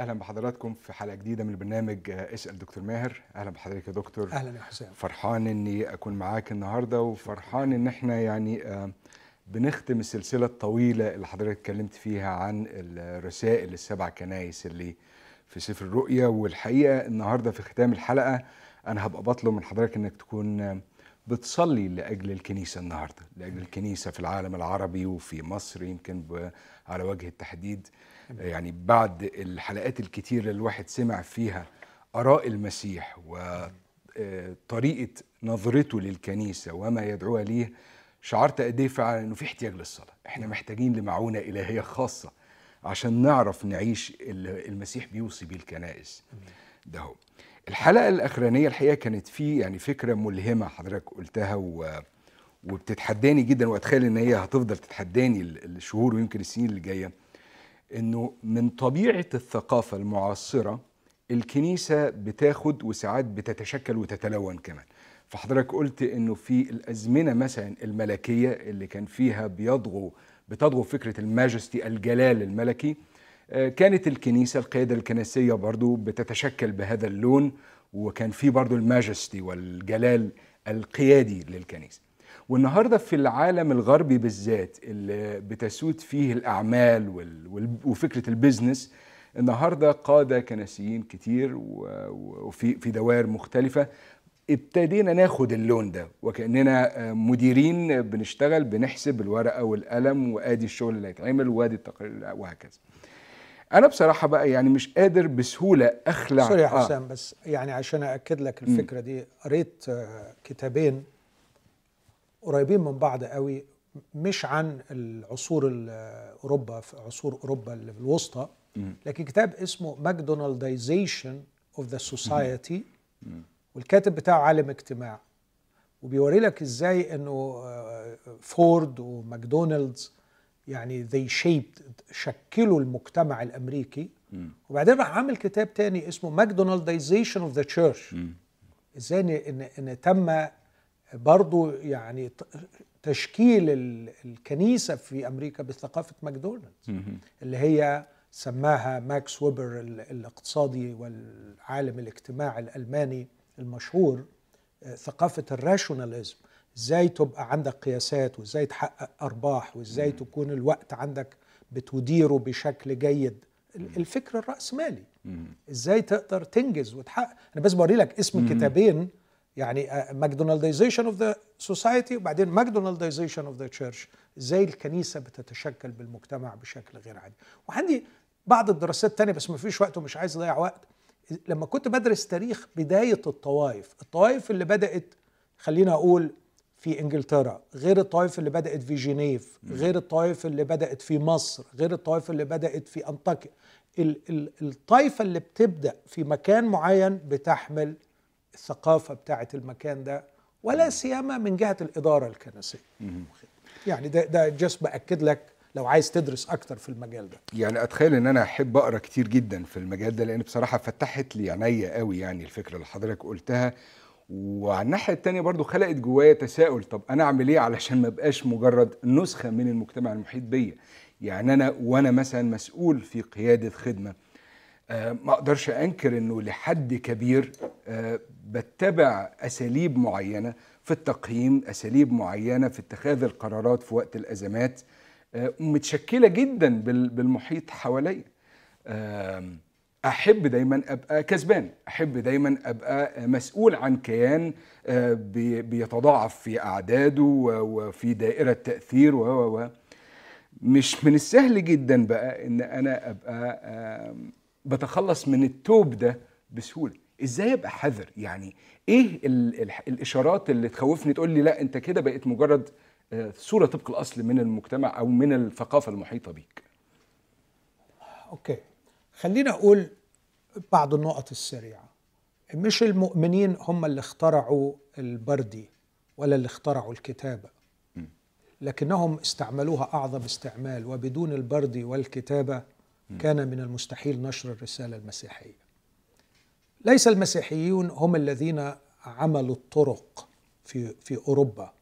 أهلا بحضراتكم في حلقة جديدة من البرنامج اسأل دكتور ماهر. أهلا بحضرتك يا دكتور. أهلا يا حسام. فرحان إني أكون معاك النهارده وفرحان إن إحنا يعني آه، بنختم السلسلة الطويلة اللي حضرتك اتكلمت فيها عن الرسائل السبع كنايس اللي في سفر الرؤيا. والحقيقة النهارده في ختام الحلقة أنا هبقى بطلب من حضرتك إنك تكون بتصلي لأجل الكنيسة النهارده لأجل الكنيسة في العالم العربي وفي مصر يمكن على وجه التحديد. يعني بعد الحلقات الكتير اللي الواحد سمع فيها آراء المسيح وطريقة نظرته للكنيسة وما يدعوها ليه شعرت قد إيه فعلا إنه في احتياج للصلاة. إحنا محتاجين لمعونة إلهية خاصة عشان نعرف نعيش اللي المسيح بيوصي بيه الكنائس. ده هو. الحلقة الأخرانية الحقيقة كانت فيه يعني فكرة ملهمة حضرتك قلتها و... وبتتحداني جدا وأتخيل إن هي هتفضل تتحداني ال- الشهور ويمكن السنين اللي جاية. إنه من طبيعة الثقافة المعاصرة الكنيسة بتاخد وساعات بتتشكل وتتلون كمان. فحضرتك قلت إنه في الأزمنة مثلا الملكية اللي كان فيها بيضغوا بتضغو فكرة الماجستي الجلال الملكي آه، كانت الكنيسة القيادة الكنسية برضو بتتشكل بهذا اللون وكان في برضو الماجستي والجلال القيادي للكنيسة. والنهارده في العالم الغربي بالذات اللي بتسود فيه الأعمال وفكرة البيزنس النهارده قاده كنسيين كتير وفي في دوائر مختلفة ابتدينا ناخد اللون ده وكأننا آه، مديرين بنشتغل بنحسب الورقة والقلم وآدي الشغل اللي هيتعمل وآدي التقارير وهكذا. أنا بصراحة بقى يعني مش قادر بسهولة أخلع sorry يا آه. حسام بس يعني عشان اكد لك الفكرة دي قريت آه، كتابين قريبين من بعض قوي مش عن العصور ال- اوروبا في عصور أوروبا اللي في الوسطى لكن كتاب اسمه McDonaldization of the Society والكاتب بتاعه عالم اجتماع. وبيوري لك إزاي إنه آه، فورد وماكدونالدز يعني they shaped شكلوا المجتمع الأمريكي. وبعدين راح عامل كتاب تاني اسمه McDonaldization of the Church. إزاي ان ان, تم برضو يعني تشكيل ال- الكنيسة في أمريكا بثقافة ماكدونالدز اللي هي سماها ماكس ويبر ال- الاقتصادي والعالم الاجتماعي الألماني المشهور آه، ثقافة ال rationalism. إزاي تبقى عندك قياسات وإزاي تحقق أرباح وإزاي تكون الوقت عندك بتديره بشكل جيد. ال- الفكر الرأسمالي. إزاي تقدر تنجز وتحقق. أنا بس بوري لك اسم كتابين يعني McDonaldization of the Society وبعدين McDonaldization of the Church إزاي الكنيسة بتتشكل بالمجتمع بشكل غير عادي. وعندي بعض الدراسات تانية بس ما فيش وقت ومش عايز أضيع وقت. لما كنت بدرس تاريخ بداية الطوائف الطوائف اللي بدأت خلينا أقول في إنجلترا غير الطوائف اللي بدأت في جنيف غير الطوائف اللي بدأت في مصر غير الطوائف اللي بدأت في أنطاكيا. ال- ال- الطائفة اللي بتبدأ في مكان معين بتحمل الثقافة بتاعه المكان ده ولا سيما من جهة الإدارة الكنسية. يعني ده ده جست بأكد لك لو عايز تدرس أكتر في المجال ده. يعني أتخيل إن أنا أحب أقرأ كتير جدا في المجال ده لأن بصراحة فتحت لي عينيا قوي يعني الفكرة اللي حضرتك قلتها. وعلى الناحية التانية برضو خلقت جوايا تساؤل طب أنا أعمل إيه علشان ما أبقاش مجرد نسخة من المجتمع المحيط بيا؟ يعني أنا وأنا مثلا مسؤول في قيادة خدمة ما أقدرش أنكر إنه لحد كبير آه، بتبع أساليب معينة في التقييم أساليب معينة في اتخاذ القرارات في وقت الأزمات آه، متشكلة جدا بال- بالمحيط حواليا. أحب دايما أبقى كسبان أحب دايما أبقى مسؤول عن كيان آه، بي- بيتضاعف في أعداده وفي دائرة تأثير و مش من السهل جدا بقى إن أنا أبقى بتخلص من التوب ده بسهولة. إزاي أبقى حذر؟ يعني إيه ال ال الإشارات اللي تخوفني تقول لي لا أنت كده بقيت مجرد آه، صورة طبق الأصل من المجتمع أو من الثقافة المحيطة بيك؟ أوكي. خلينا أقول بعض النقط السريعة. مش المؤمنين هم اللي اخترعوا البردي ولا اللي اخترعوا الكتابة. لكنهم استعملوها أعظم استعمال وبدون البردي والكتابة كان من المستحيل نشر الرسالة المسيحية. ليس المسيحيون هم الذين عملوا الطرق في في أوروبا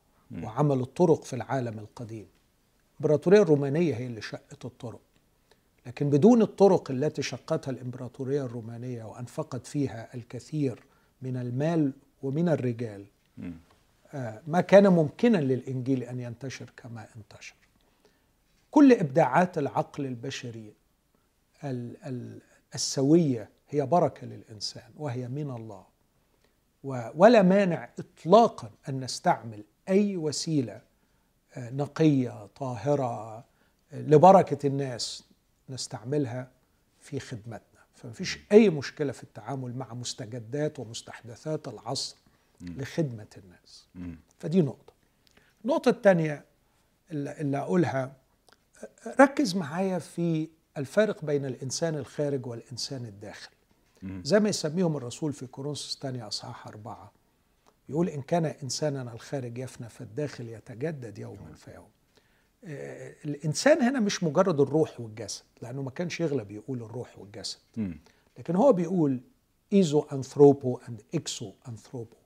وعملوا الطرق في العالم القديم. الإمبراطورية الرومانية هي اللي شقت الطرق. لكن بدون الطرق التي شقتها الإمبراطورية الرومانية وأنفقت فيها الكثير من المال ومن الرجال آه، ما كان ممكنا للإنجيل أن ينتشر كما انتشر. كل إبداعات العقل البشري ال- ال- السوية هي بركة للإنسان وهي من الله. ولا مانع اطلاقا أن نستعمل أي وسيلة آه، نقية طاهرة آه، لبركة الناس نستعملها في خدمتنا. فمفيش أي مشكلة في التعامل مع مستجدات ومستحدثات العصر لخدمة الناس. فدي نقطة. النقطة الثانية اللي اللي أقولها ركز معايا في الفارق بين الإنسان الخارج والإنسان الداخل. زي ما يسميهم الرسول في كورنثوس الثانية أصحاح أربعة يقول إن كان إنساننا الخارج يفنى فالداخل يتجدد يوما فيوم آه، الإنسان هنا مش مجرد الروح والجسد لأنه ما كانش يغلب يقول الروح والجسد. لكن هو بيقول έσω άνθρωπο and έξω άνθρωπο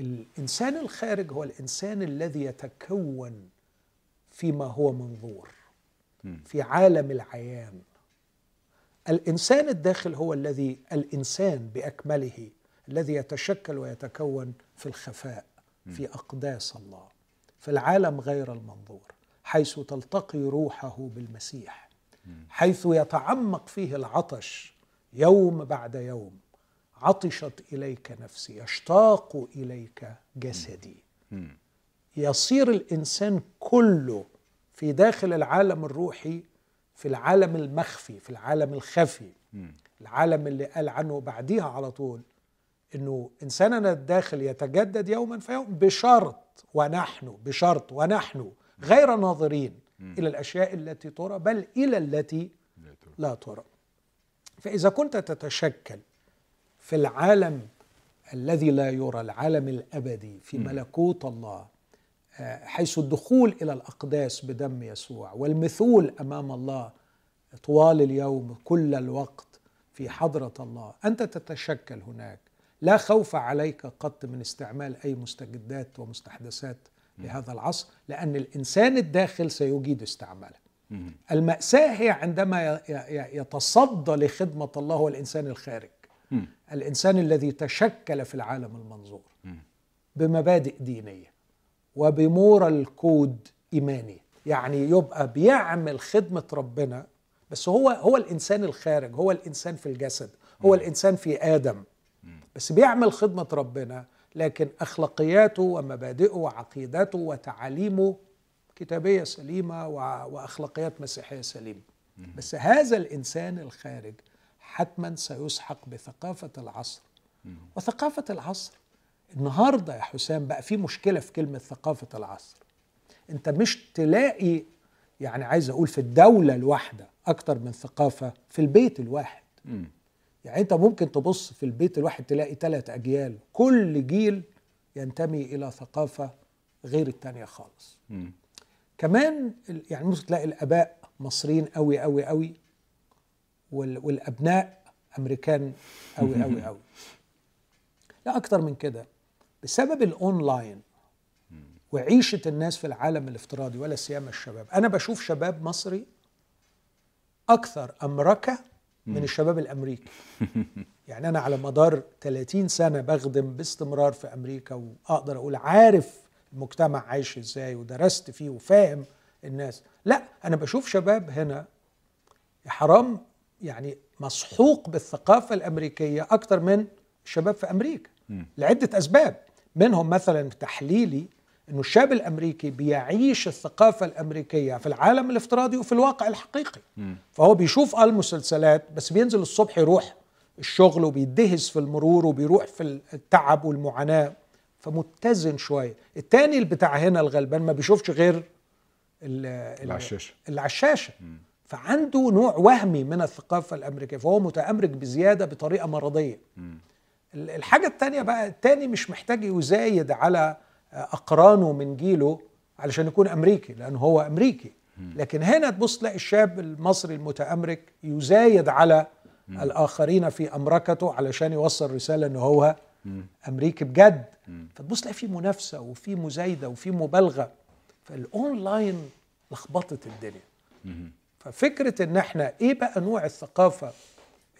الإنسان الخارج هو الإنسان الذي يتكون فيما هو منظور. في عالم العيان. الإنسان الداخل هو الذي الإنسان بأكمله الذي يتشكل ويتكون في الخفاء في أقداس الله في العالم غير المنظور حيث تلتقي روحه بالمسيح حيث يتعمق فيه العطش يوم بعد يوم. عطشت إليك نفسي يشتاق إليك جسدي. يصير الإنسان كله في داخل العالم الروحي في العالم المخفي في العالم الخفي. العالم اللي قال عنه بعديها على طول إنه إنساننا الداخل يتجدد يوما فيوم بشرط ونحن بشرط ونحن غير ناظرين إلى الأشياء التي ترى بل إلى التي لا ترى. فإذا كنت تتشكل في العالم الذي لا يرى العالم الأبدي في ملكوت الله حيث الدخول إلى الأقداس بدم يسوع والمثول أمام الله طوال اليوم كل الوقت في حضرة الله. أنت تتشكل هناك. لا خوف عليك قط من استعمال أي مستجدات ومستحدثات لهذا العصر لأن الإنسان الداخل سيجيد استعمالها المأساة هي عندما يتصدى لخدمة الله هو الانسان الخارج الإنسان الذي تشكل في العالم المنظور. بمبادئ دينية. وبمورال كود إيماني. يعني يبقى بيعمل خدمة ربنا بس هو هو الإنسان الخارج هو الإنسان في الجسد هو الإنسان في آدم. بس بيعمل خدمة ربنا لكن أخلاقياته ومبادئه وعقيدته وتعاليمه كتابية سليمة وأخلاقيات مسيحية سليمة. بس هذا الإنسان الخارج حتما سيسحق بثقافة العصر. وثقافة العصر النهارده يا حسام بقى في مشكلة في كلمة ثقافة العصر. انت مش تلاقي يعني عايز أقول في الدولة الواحدة أكتر من ثقافة في البيت الواحد. يعني انت ممكن تبص في البيت الواحد تلاقي ثلاث اجيال كل جيل ينتمي إلى ثقافة غير التانية خالص. كمان ال- يعني ممكن تلاقي الاباء مصريين قوي قوي قوي وال- والابناء امريكان قوي قوي قوي. لا أكتر من كده. بسبب الأونلاين وعيشة الناس في العالم الافتراضي ولا سيما الشباب. أنا بشوف شباب مصري أكثر أمركة من الشباب الأمريكي. يعني أنا على مدار 30 سنة بخدم باستمرار في أمريكا وأقدر أقول عارف المجتمع عايش إزاي ودرست فيه وفاهم الناس. لا أنا بشوف شباب هنا يا حرام يعني مسحوق بالثقافة الأمريكية أكتر من الشباب في أمريكا لعدة أسباب. منهم مثلا تحليلي إنه الشاب الأمريكي بيعيش الثقافة الأمريكية في العالم الافتراضي وفي الواقع الحقيقي. فهو بيشوف المسلسلات بس بينزل الصبح يروح الشغل وبيدهس في المرور وبيروح في التعب والمعاناة فمتزن شوية. التاني اللي بتاع هنا الغلبان ما بيشوفش غير ال- ال- اللي على الشاشة. اللي على الشاشه فعنده نوع وهمي من الثقافة الأمريكية فهو متأمرك بزيادة بطريقة مرضية. ال- الحاجة التانية بقى التاني مش محتاج يزايد على أقرانه من جيله علشان يكون أمريكي لأنه هو أمريكي. لكن هنا تبص تلاقي الشاب المصري المتأمرك يزايد على الآخرين في أمركته علشان يوصل رسالة إن هو أمريكي بجد. فتبص تلاقي في منافسة وفي مزايدة وفي مبالغة. فالأونلاين لخبطت الدنيا. ففكرة إن إحنا إيه بقى نوع الثقافة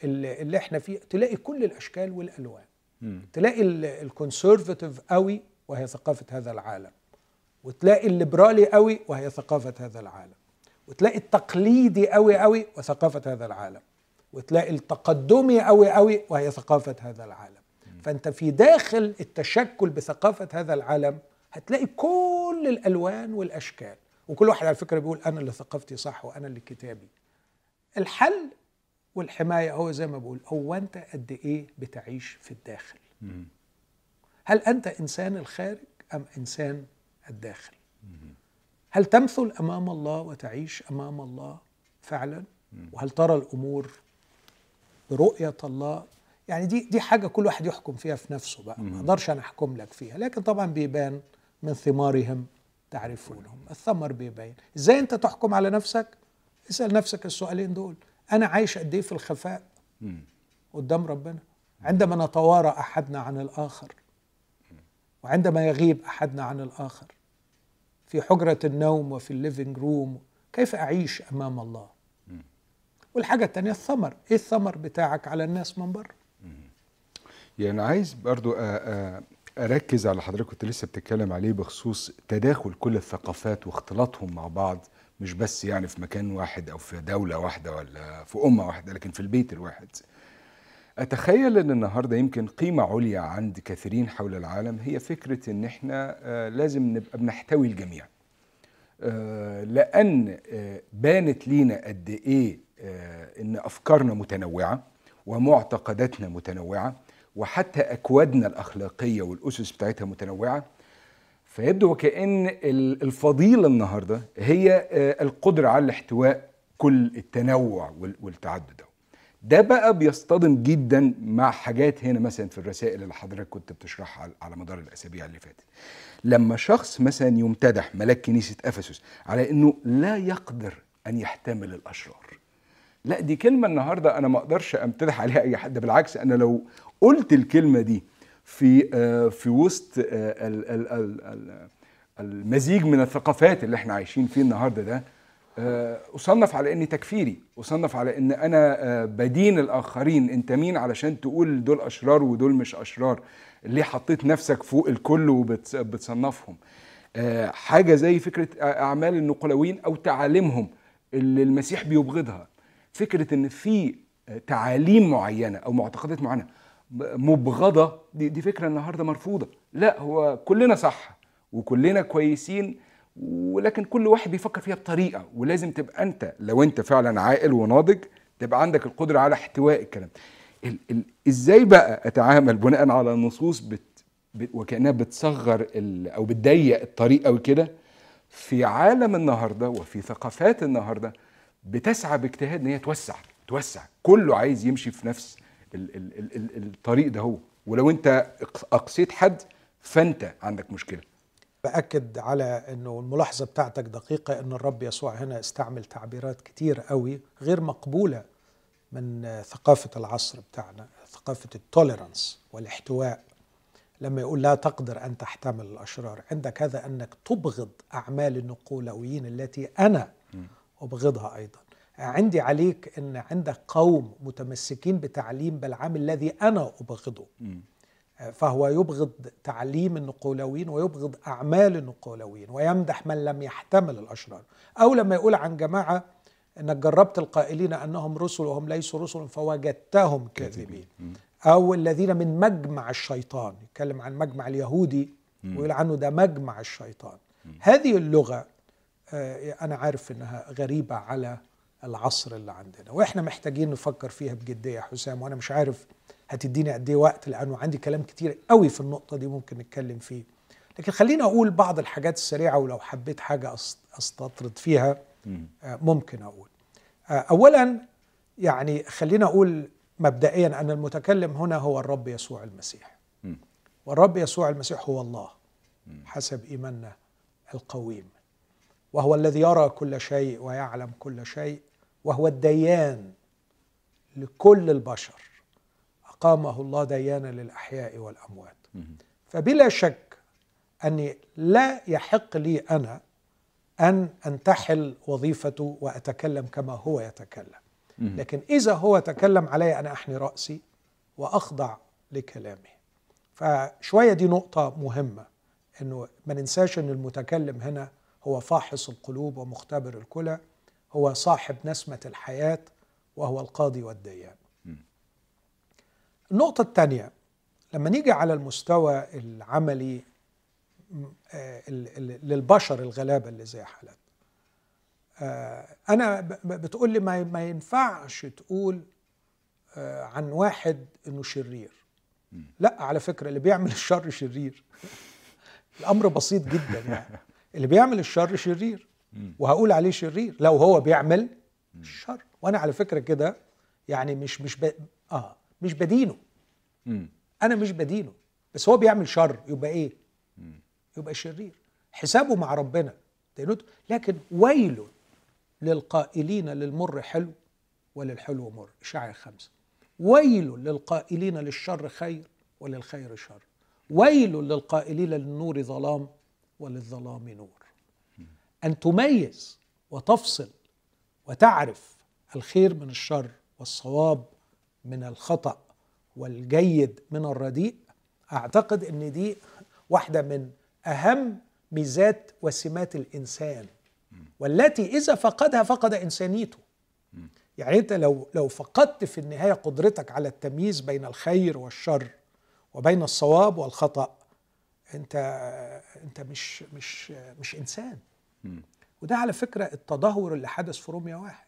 اللي, إحنا فيه تلاقي كل الأشكال والألوان. مم. تلاقي ال conservative قوي وهي ثقافة هذا العالم. وتلاقي الليبرالي قوي وهي ثقافة هذا العالم. وتلاقي التقليدي قوي قوي وثقافة هذا العالم. وتلاقي التقدمي قوي قوي وهي ثقافة هذا العالم. فأنت في داخل التشكل بثقافة هذا العالم هتلاقي كل الألوان والأشكال. وكل واحد على فكرة بيقول أنا اللي ثقافتي صح وأنا اللي كتابي. الحل والحماية هو زي ما بقول هو أنت قد إيه بتعيش في الداخل؟ مم. هل أنت إنسان الخارج أم إنسان الداخل؟ هل تمثل أمام الله وتعيش أمام الله فعلا؟ وهل ترى الأمور برؤية الله؟ يعني دي دي حاجة كل واحد يحكم فيها في نفسه بقى ما أقدرش أنا أحكم لك فيها لكن طبعا بيبان من ثمارهم تعرفونهم الثمر بيبين. إزاي أنت تحكم على نفسك؟ اسأل نفسك السؤالين دول. أنا عايش قد إيه في الخفاء. قدام ربنا؟ عندما نتوارى أحدنا عن الآخر وعندما يغيب أحدنا عن الآخر في حجرة النوم وفي ال living room كيف أعيش أمام الله؟ والحاجة الثانية الثمر. إيه الثمر بتاعك على الناس من بره؟ يعني عايز برضو أركز على حضرتك كنت لسه بتتكلم عليه بخصوص تداخل كل الثقافات واختلاطهم مع بعض. مش بس يعني في مكان واحد أو في دولة واحدة ولا في أمة واحدة لكن في البيت الواحد. أتخيل إن النهارده يمكن قيمة عليا عند كثيرين حول العالم هي فكرة إن إحنا آه، لازم نبقى بنحتوي الجميع. آه، لأن آه، بانت لينا قد إيه إن أفكارنا متنوعة ومعتقداتنا متنوعة وحتى أكوادنا الأخلاقية والأسس بتاعتها متنوعة. فيبدو وكأن ال- الفضيلة النهاردة هي آه، القدرة على الاحتواء كل التنوع وال- والتعدد ده. ده بقى بيصطدم جدا مع حاجات هنا مثلا في الرسائل اللي حضرتك كنت بتشرحها على- مدار الأسابيع اللي فاتت لما شخص مثلا يمتدح ملاك كنيسة أفسس على أنه لا يقدر أن يحتمل الأشرار لا دي كلمة النهاردة أنا ما أقدرش أمتدح عليها أي حد بالعكس أنا لو قلت الكلمة دي في آه، في وسط آه، ال- ال- ال- ال- المزيج من الثقافات اللي إحنا عايشين فيه النهارده ده آه، أصنف على إني تكفيري أصنف على أنا آه، بدين الآخرين أنت مين علشان تقول دول أشرار ودول مش أشرار؟ ليه حطيت نفسك فوق الكل وبتصنفهم حاجة زي فكرة أعمال النقلويين أو تعاليمهم اللي المسيح بيبغضها. فكرة إن في تعاليم معينة أو معتقدات معينة مبغضة. دي, دي فكرة النهاردة مرفوضة. لا هو كلنا صح وكلنا كويسين ولكن كل واحد بيفكر فيها بطريقة. ولازم تبقى أنت لو أنت فعلا عاقل وناضج تبقى عندك القدرة على احتواء الكلام. ال ال إزاي بقى أتعامل بناء على نصوص بت بت وكأنها بتصغر أو بتضيق الطريق أو كده؟ في عالم النهارده وفي ثقافات النهارده بتسعى باجتهاد إن هي توسع توسع. كله عايز يمشي في نفس ال ال ال ال الطريق ده هو. ولو انت اقصيت حد فانت عندك مشكلة. بأكد على إنه الملاحظة بتاعتك دقيقة إن الرب يسوع هنا استعمل تعبيرات كتير قوي غير مقبولة من ثقافة العصر بتاعنا ثقافة التوليرانس والاحتواء. لما يقول لا تقدر أن تحتمل الأشرار عندك هذا أنك تبغض أعمال النقولويين التي أنا أبغضها أيضا. عندي عليك إن عندك قوم متمسكين بتعليم بلعام الذي أنا أبغضه. فهو يبغض تعليم النقولويين ويبغض أعمال النقولويين ويمدح من لم يحتمل الأشرار. أو لما يقول عن جماعة إنك جربت القائلين أنهم رسل وهم ليسوا رسل فوجدتهم كاذبين. أو الذين من مجمع الشيطان يتكلم عن مجمع اليهودي ويقول عنه ده مجمع الشيطان. هذه اللغة آه، أنا عارف إنها غريبة على العصر اللي عندنا. وإحنا محتاجين نفكر فيها بجديه يا حسام وأنا مش عارف هتديني قد إيه وقت لأنه عندي كلام كتير قوي في النقطة دي ممكن نتكلم فيه. لكن خليني أقول بعض الحاجات السريعة ولو حبيت حاجة أستطرد فيها آه، ممكن أقول. آه، اولا يعني خلينا أقول مبدئيا أن المتكلم هنا هو الرب يسوع المسيح. والرب يسوع المسيح هو الله حسب إيماننا القويم. وهو الذي يرى كل شيء ويعلم كل شيء وهو الديان لكل البشر. أقامه الله ديانا للأحياء والأموات. فبلا شك أني لا يحق لي أنا أن أنتحل وظيفته وأتكلم كما هو يتكلم. لكن إذا هو تكلم علي أنا أحني رأسي وأخضع لكلامه. فشوية دي نقطة مهمة إنه ما ننساش إن المتكلم هنا هو فاحص القلوب ومختبر الكلى. هو صاحب نسمة الحياة وهو القاضي والديان. النقطة الثانية لما نيجي على المستوى العملي آه، للبشر الغلابة اللي زي حالتنا آه، أنا بتقول لي ما ينفعش تقول آه، عن واحد إنه شرير. لا على فكرة اللي بيعمل الشر شرير. الأمر بسيط جدا يعني. اللي بيعمل الشر شرير. وهقول عليه شرير لو هو بيعمل الشر وأنا على فكرة كده يعني مش مش ب... آه مش بدينه. أنا مش بدينه. بس هو بيعمل شر يبقى إيه؟ يبقى شرير. حسابه مع ربنا. لكن ويل للقائلين للمر حلو وللحلو مر. إشاعة خمسة. ويل للقائلين للشر خير وللخير شر. ويل للقائلين للنور ظلام وللظلام نور. أن تميز وتفصل وتعرف الخير من الشر والصواب من الخطأ والجيد من الرديء أعتقد أن دي واحدة من أهم ميزات وسمات الإنسان. والتي إذا فقدها فقد إنسانيته. يعني أنت لو لو فقدت في النهاية قدرتك على التمييز بين الخير والشر وبين الصواب والخطأ أنت أنت مش مش مش وده على فكرة التدهور اللي حدث في روميا واحد.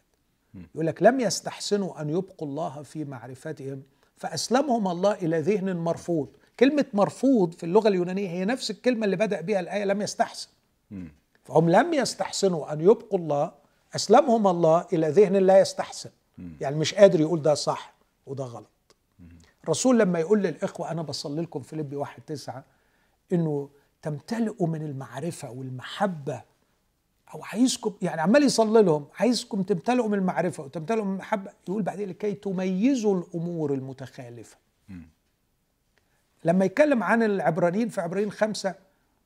يقول لك لم يستحسنوا أن يبقوا الله في معرفتهم فأسلمهم الله إلى ذهن مرفوض. كلمة مرفوض في اللغة اليونانية هي نفس الكلمة اللي بدأ بها الآية لم يستحسن. فهم لم يستحسنوا أن يبقوا الله أسلمهم الله إلى ذهن لا يستحسن. يعني مش قادر يقول ده صح وده غلط. الرسول لما يقول للإخوة أنا بصلي لكم في لبي واحد تسعة إنه تمتلئوا من المعرفة والمحبة أو عايزكم يعني عمال يصلي لهم عايزكم تمتلئوا من المعرفة وتمتلئوا من المحبة يقول بعدين لكي تميزوا الأمور المتخالفة. لما يتكلم عن العبرانيين في عبرانيين خمسة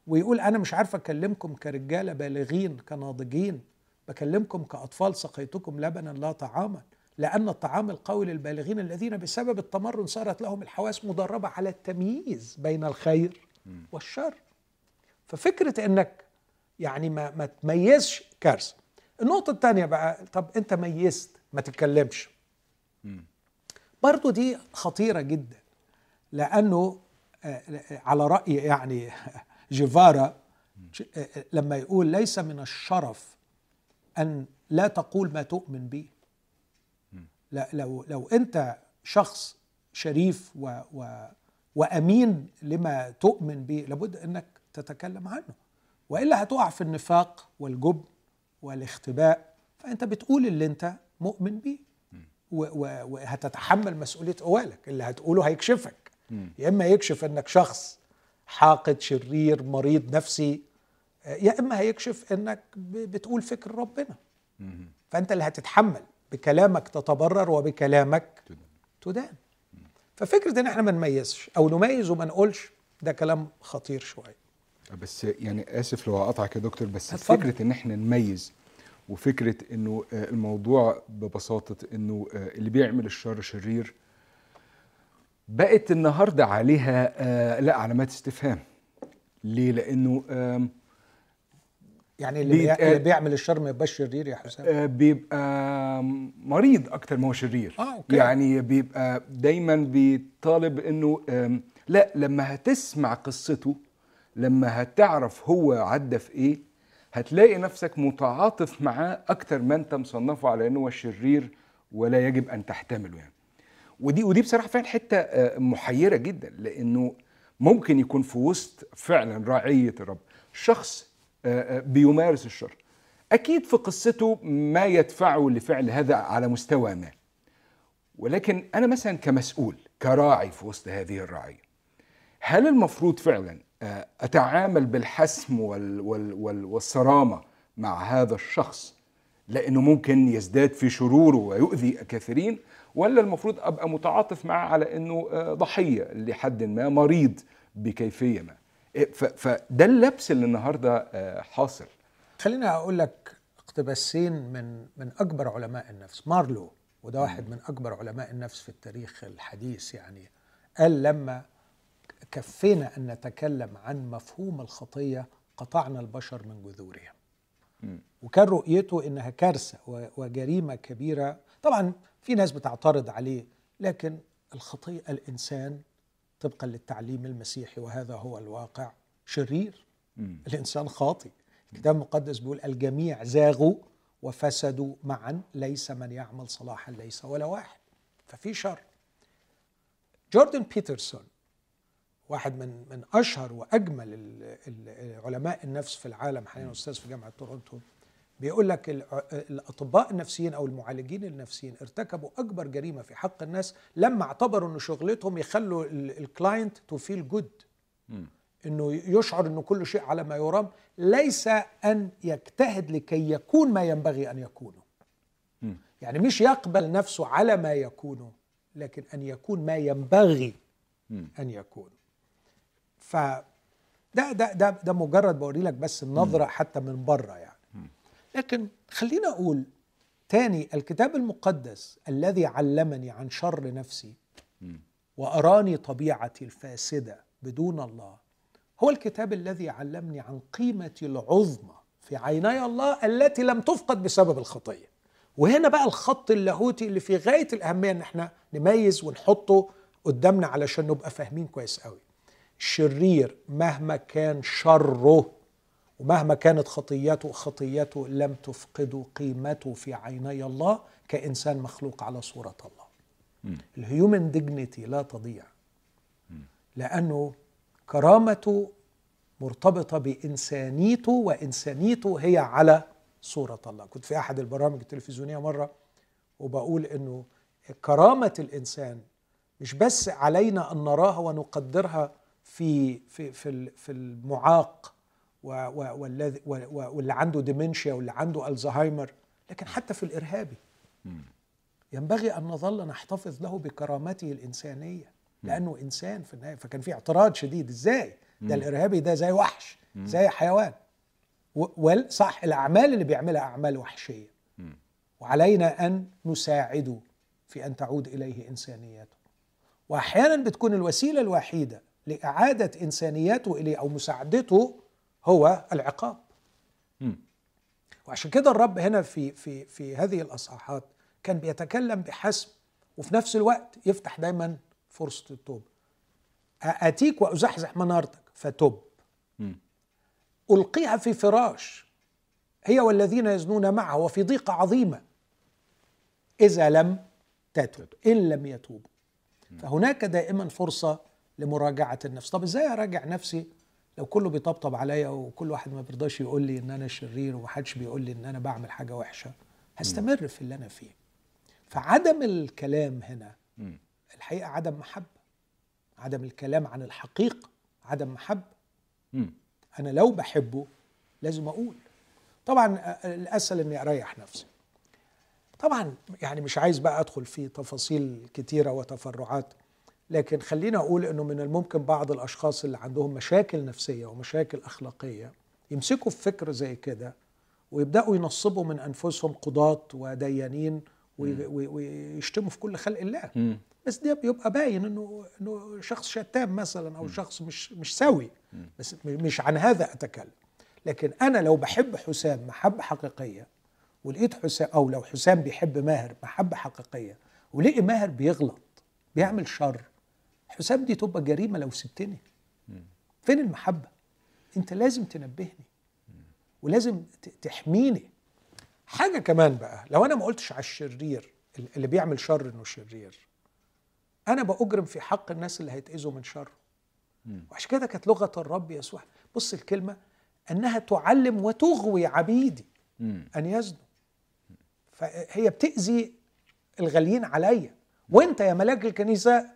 ويقول أنا مش عارف أكلمكم كرجالة بالغين كناضجين بكلمكم كأطفال سقيتكم لبنا لا طعاما لأن الطعام القوي للبالغين الذين بسبب التمرن صارت لهم الحواس مدربة على التمييز بين الخير والشر. ففكرة أنك يعني ما, ما تميزش كارثة. النقطة الثانية بقى طب أنت ميزت ما تتكلمش. برضو دي خطيرة جدا لأنه على رأي يعني جيفارا لما يقول ليس من الشرف أن لا تقول ما تؤمن به لا لو لو أنت شخص شريف و و وأمين لما تؤمن به لابد أنك تتكلم عنه. وإلا هتقع في النفاق والجبن والاختباء فأنت بتقول اللي أنت مؤمن به وهتتحمل مسؤولية أوالك اللي هتقوله هيكشفك. يا إما يكشف إنك شخص حاقد شرير مريض نفسي يا إما هيكشف إنك بتقول فكر ربنا. فأنت اللي هتتحمل. بكلامك تتبرر وبكلامك تدان. ففكرة إن إحنا ما نميزش أو نميز وما نقولش ده كلام خطير شوية. بس يعني آسف لو اقطعك يا دكتور بس أتفضل. فكرة إن إحنا نميز وفكرة إنه الموضوع ببساطة إنه اللي بيعمل الشر شرير بقت النهارده عليها آه لا علامات استفهام ليه لأنه آه يعني اللي, بي... اللي بيعمل الشر ما يبقاش شرير يا حسام آه بيبقى مريض أكتر ما هو شرير آه okay. يعني بيبقى دايما بيطالب إنه آه لا لما هتسمع قصته لما هتعرف هو عدى في إيه هتلاقي نفسك متعاطف معاه أكتر ما أنت مصنفه على إنه شرير ولا يجب أن تحتمله يعني. ودي ودي بصراحة فعلا حتة محيرة جدا لأنه ممكن يكون في وسط فعلا رعية الرب شخص بيمارس الشر. أكيد في قصته ما يدفعه لفعل هذا على مستوى ما. ولكن أنا مثلا كمسؤول كراعي في وسط هذه الرعية هل المفروض فعلا أتعامل بالحسم وال وال وال والصرامة مع هذا الشخص لأنه ممكن يزداد في شروره ويؤذي كثيرين ولا المفروض أبقى متعاطف معه على إنه ضحية لحد ما مريض بكيفية ما. فده اللبس اللي النهارده حاصل. خليني أقول لك اقتباسين من من أكبر علماء النفس. مارلو وده واحد من أكبر علماء النفس في التاريخ الحديث يعني قال لما كفينا أن نتكلم عن مفهوم الخطية قطعنا البشر من جذورهم. وكان رؤيته إنها كارثة وجريمة كبيرة. طبعا في ناس بتعترض عليه لكن الخطية الإنسان طبقا للتعليم المسيحي وهذا هو الواقع شرير. الإنسان خاطئ. الكتاب المقدس بيقول الجميع زاغوا وفسدوا معا ليس من يعمل صلاحا ليس ولا واحد. ففي شر. جوردن بيترسون واحد من من أشهر وأجمل علماء النفس في العالم حاليا أستاذ في جامعة تورونتو. بيقول لك الأطباء النفسيين أو المعالجين النفسيين ارتكبوا أكبر جريمة في حق الناس لما اعتبروا إن شغلتهم يخلوا ال client to feel good إنه يشعر إنه كل شيء على ما يرام. ليس أن يجتهد لكي يكون ما ينبغي أن يكونه يعني مش يقبل نفسه على ما يكونه لكن أن يكون ما ينبغي أن يكون ف ده ده ده ده مجرد بوري لك بس النظره حتى من بره يعني. لكن خلينا أقول تاني الكتاب المقدس الذي علمني عن شر نفسي وأراني طبيعتي الفاسدة بدون الله هو الكتاب الذي علمني عن قيمتي العظمى في عيني الله التي لم تفقد بسبب الخطية. وهنا بقى الخط اللاهوتي اللي في غاية الأهمية إن إحنا نميز ونحطه قدامنا علشان نبقى فاهمين كويس قوي. الشرير مهما كان شره ومهما كانت خطيته خطيته لم تفقد قيمته في عيني الله كإنسان مخلوق على صورة الله. ال human dignity لا تضيع. لأنه كرامته مرتبطة بإنسانيته وإنسانيته هي على صورة الله. كنت في أحد البرامج التلفزيونية مرة وبقول أنه كرامة الإنسان مش بس علينا أن نراها ونقدرها في في في في المعاق والذي واللي عنده ديمنشيا واللي عنده ألزهايمر لكن حتى في الإرهابي. ينبغي أن نظل نحتفظ له بكرامته الإنسانية لأنه إنسان في النهاية فكان في اعتراض شديد. إزاي؟ ده الإرهابي ده زي وحش زي حيوان. صح الأعمال اللي بيعملها أعمال وحشية. وعلينا أن نساعده في أن تعود إليه إنسانيته. وأحيانا بتكون الوسيلة الوحيدة لإعادة انسانيته إليه أو مساعدته هو العقاب. وعشان كده الرب هنا في في في هذه الأصحاحات كان بيتكلم بحسم وفي نفس الوقت يفتح دايما فرصة التوبة. اتيك وأزحزح منارتك فتب ألقيها في فراش. هي والذين يزنون معه وفي ضيقة عظيمة. إذا لم تتب إن لم يتوبوا. فهناك دائما فرصة لمراجعة النفس. طب إزاي أراجع نفسي لو كله بيطبطب عليا وكل واحد ما بيرضاش يقول لي إن أنا شرير ومحدش بيقول لي إن أنا بعمل حاجة وحشة؟ هستمر في اللي أنا فيه. فعدم الكلام هنا الحقيقة عدم محبة. عدم الكلام عن الحقيقة عدم محبة. أنا لو بحبه لازم أقول. طبعا الأسهل إني أريح نفسي. طبعا يعني مش عايز بقى أدخل في تفاصيل كتيرة وتفرعات. لكن خلينا أقول إنه من الممكن بعض الأشخاص اللي عندهم مشاكل نفسية ومشاكل أخلاقية يمسكوا في فكر زي كده ويبدأوا ينصبوا من أنفسهم قضاة وديانين ويشتموا في كل خلق الله. م. بس ده بيبقى باين انه إنه شخص شتام مثلا أو م. شخص مش مش سوي. بس مش عن هذا أتكلم. لكن أنا لو بحب حسام محبة حقيقية ولقيت حسام أو لو حسام بيحب ماهر محبة حقيقية ولقي ماهر بيغلط بيعمل شر حسام دي تبقى جريمة لو سبتني. فين المحبة؟ انت لازم تنبهني. ولازم تحميني. حاجة كمان بقى لو أنا ما قلتش على الشرير اللي بيعمل شر إنه شرير أنا بأجرم في حق الناس اللي هيتأذوا من شره. وعشان كده كانت لغة الرب يسوع. بص الكلمة أنها تعلم وتغوي عبيدي أن يزنوا. فهي بتأذي الغاليين عليا. وأنت يا ملاك الكنيسة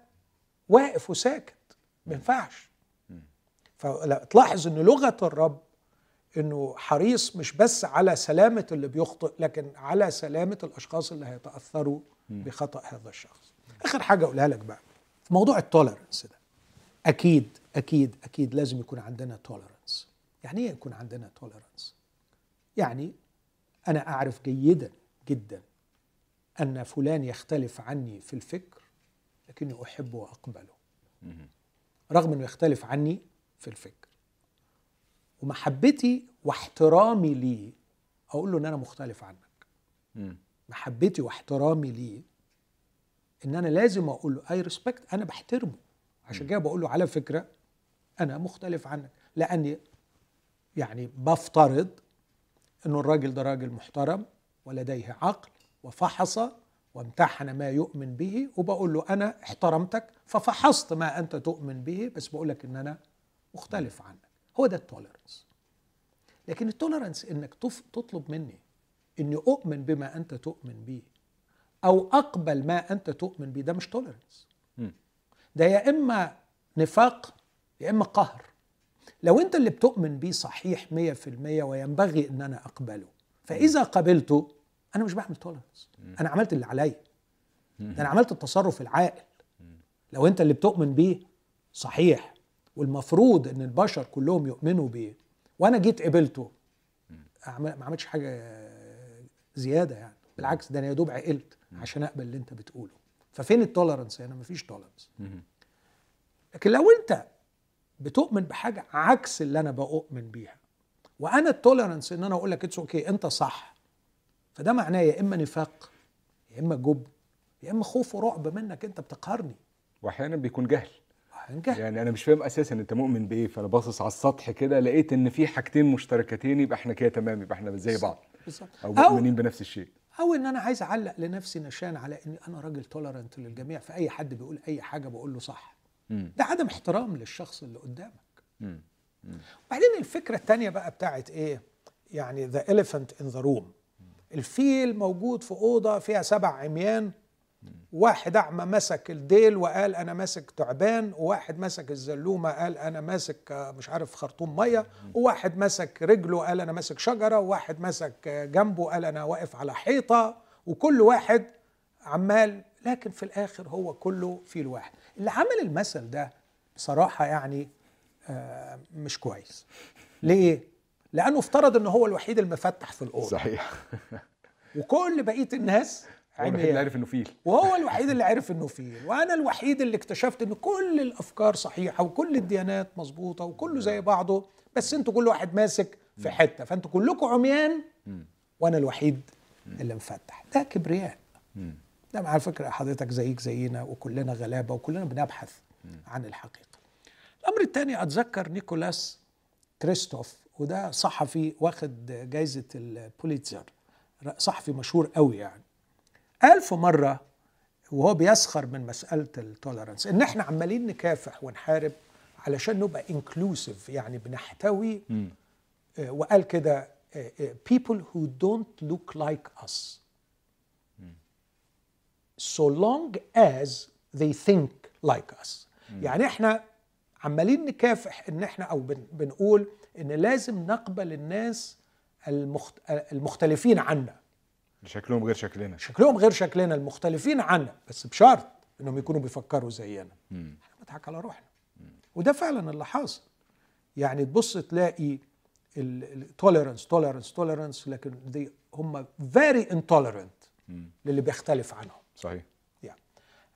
واقف وساكت ما ينفعش. فتلاحظ إن لغة الرب إنه حريص مش بس على سلامة اللي بيخطئ لكن على سلامة الأشخاص اللي هيتأثروا بخطأ هذا الشخص. آخر حاجة أقولها لك بقى في موضوع ال tolerance ده أكيد أكيد أكيد لازم يكون عندنا tolerance يعني إيه يكون عندنا tolerance يعني أنا أعرف جيدا جدا أن فلان يختلف عني في الفكر لكني أحبه وأقبله. رغم إنه يختلف عني في الفكر. ومحبتي واحترامي ليه أقول له إن أنا مختلف عنك. محبتي واحترامي ليه إن أنا لازم أقول له اي ريسبكت أنا بحترمه. عشان كده بقول له على فكرة أنا مختلف عنك. لأني يعني بفترض إنه الراجل ده راجل محترم ولديه عقل وفحص وامتحن ما يؤمن به وبقول له أنا احترمتك ففحصت ما أنت تؤمن به بس بقول لك إن أنا مختلف عنك. هو ده ال tolerance لكن ال tolerance إنك تطلب مني إني أؤمن بما أنت تؤمن به أو أقبل ما أنت تؤمن به ده مش tolerance. ده يا إما نفاق يا إما قهر. لو أنت اللي بتؤمن بيه صحيح 100% وينبغي إن أنا أقبله. فإذا قبلته أنا مش بعمل tolerance أنا عملت اللي عليا. أنا عملت التصرف العاقل. لو أنت اللي بتؤمن بيه صحيح. والمفروض إن البشر كلهم يؤمنوا بيه. وأنا جيت قبلته. ما عملتش حاجة زيادة يعني. بالعكس ده أنا يا دوب عقلت عشان أقبل اللي أنت بتقوله. ففين ال tolerance هنا مفيش tolerance مم. لكن لو أنت بتؤمن بحاجة عكس اللي أنا بؤمن بيها. وأنا ال tolerance إن أنا أقول لك it's okay أنت صح. فده معناه يا إما نفاق يا إما جبن يا إما خوف ورعب منك أنت بتقهرني. واحيانا بيكون جهل. هنجح يعني أنا مش فاهم أساسا أنت مؤمن بإيه فأنا باصص على السطح كده لقيت إن في حاجتين مشتركتين يبقى إحنا كده تمام يبقى إحنا زي بعض. بالظبط. أو مؤمنين بنفس الشيء. أو إن أنا عايز أعلق لنفسي نشان على إني أنا راجل tolerant للجميع فأي حد بيقول أي حاجة بقول له صح. مم. ده عدم احترام للشخص اللي قدامك. مم. وبعدين الفكرة الثانية بقى بتاعت إيه؟ يعني the elephant in the room الفيل موجود في أوضة فيها سبع عميان. واحد أعمى مسك الديل وقال أنا ماسك تعبان وواحد مسك الزلومة قال أنا ماسك آه، مش عارف خرطوم مية. وواحد مسك رجله قال أنا ماسك شجرة. وواحد مسك آه، جنبه قال أنا واقف على حيطة. وكل واحد عمال لكن في الآخر هو كله فيل واحد. اللي عمل المثل ده بصراحة يعني آه، مش كويس. ليه؟ لأنه افترض إن هو الوحيد المفتح في الأوضة. صحيح. وكل بقية الناس هو الوحيد اللي عميان عارف إنه فيل. وهو الوحيد اللي عرف إنه فيل. وأنا الوحيد اللي اكتشفت إن كل الأفكار صحيحة وكل الديانات مظبوطة وكله زي بعضه بس أنتوا كل واحد ماسك في حتة. فأنتوا كلكم عميان وأنا الوحيد اللي مفتح. ده كبرياء. ده على فكرة حضرتك زيك زينا وكلنا غلابة وكلنا بنبحث عن الحقيقة. الأمر الثاني أتذكر نيكولاس كريستوف وده صحفي واخد جايزة البوليتزر صحفي مشهور قوي يعني. قال في مرة وهو بيسخر من مسألة ال tolerance إن إحنا عمالين نكافح ونحارب علشان نبقى inclusive يعني بنحتوي. آه، وقال كده آه، آه، people who don't look like us. so long as they think like us. يعني إحنا عمالين نكافح إن إحنا أو بن بنقول إن لازم نقبل الناس المخت... المختلفين عنا. شكلهم غير شكلنا. شكلهم غير شكلنا المختلفين عنا. بس بشرط إنهم يكونوا بيفكروا زينا. إحنا بنضحك على روحنا. وده فعلا اللي حاصل. يعني تبص تلاقي ال tolerance tolerance tolerance لكن دي هم very intolerant. للي بيختلف عنهم. صحيح. يعني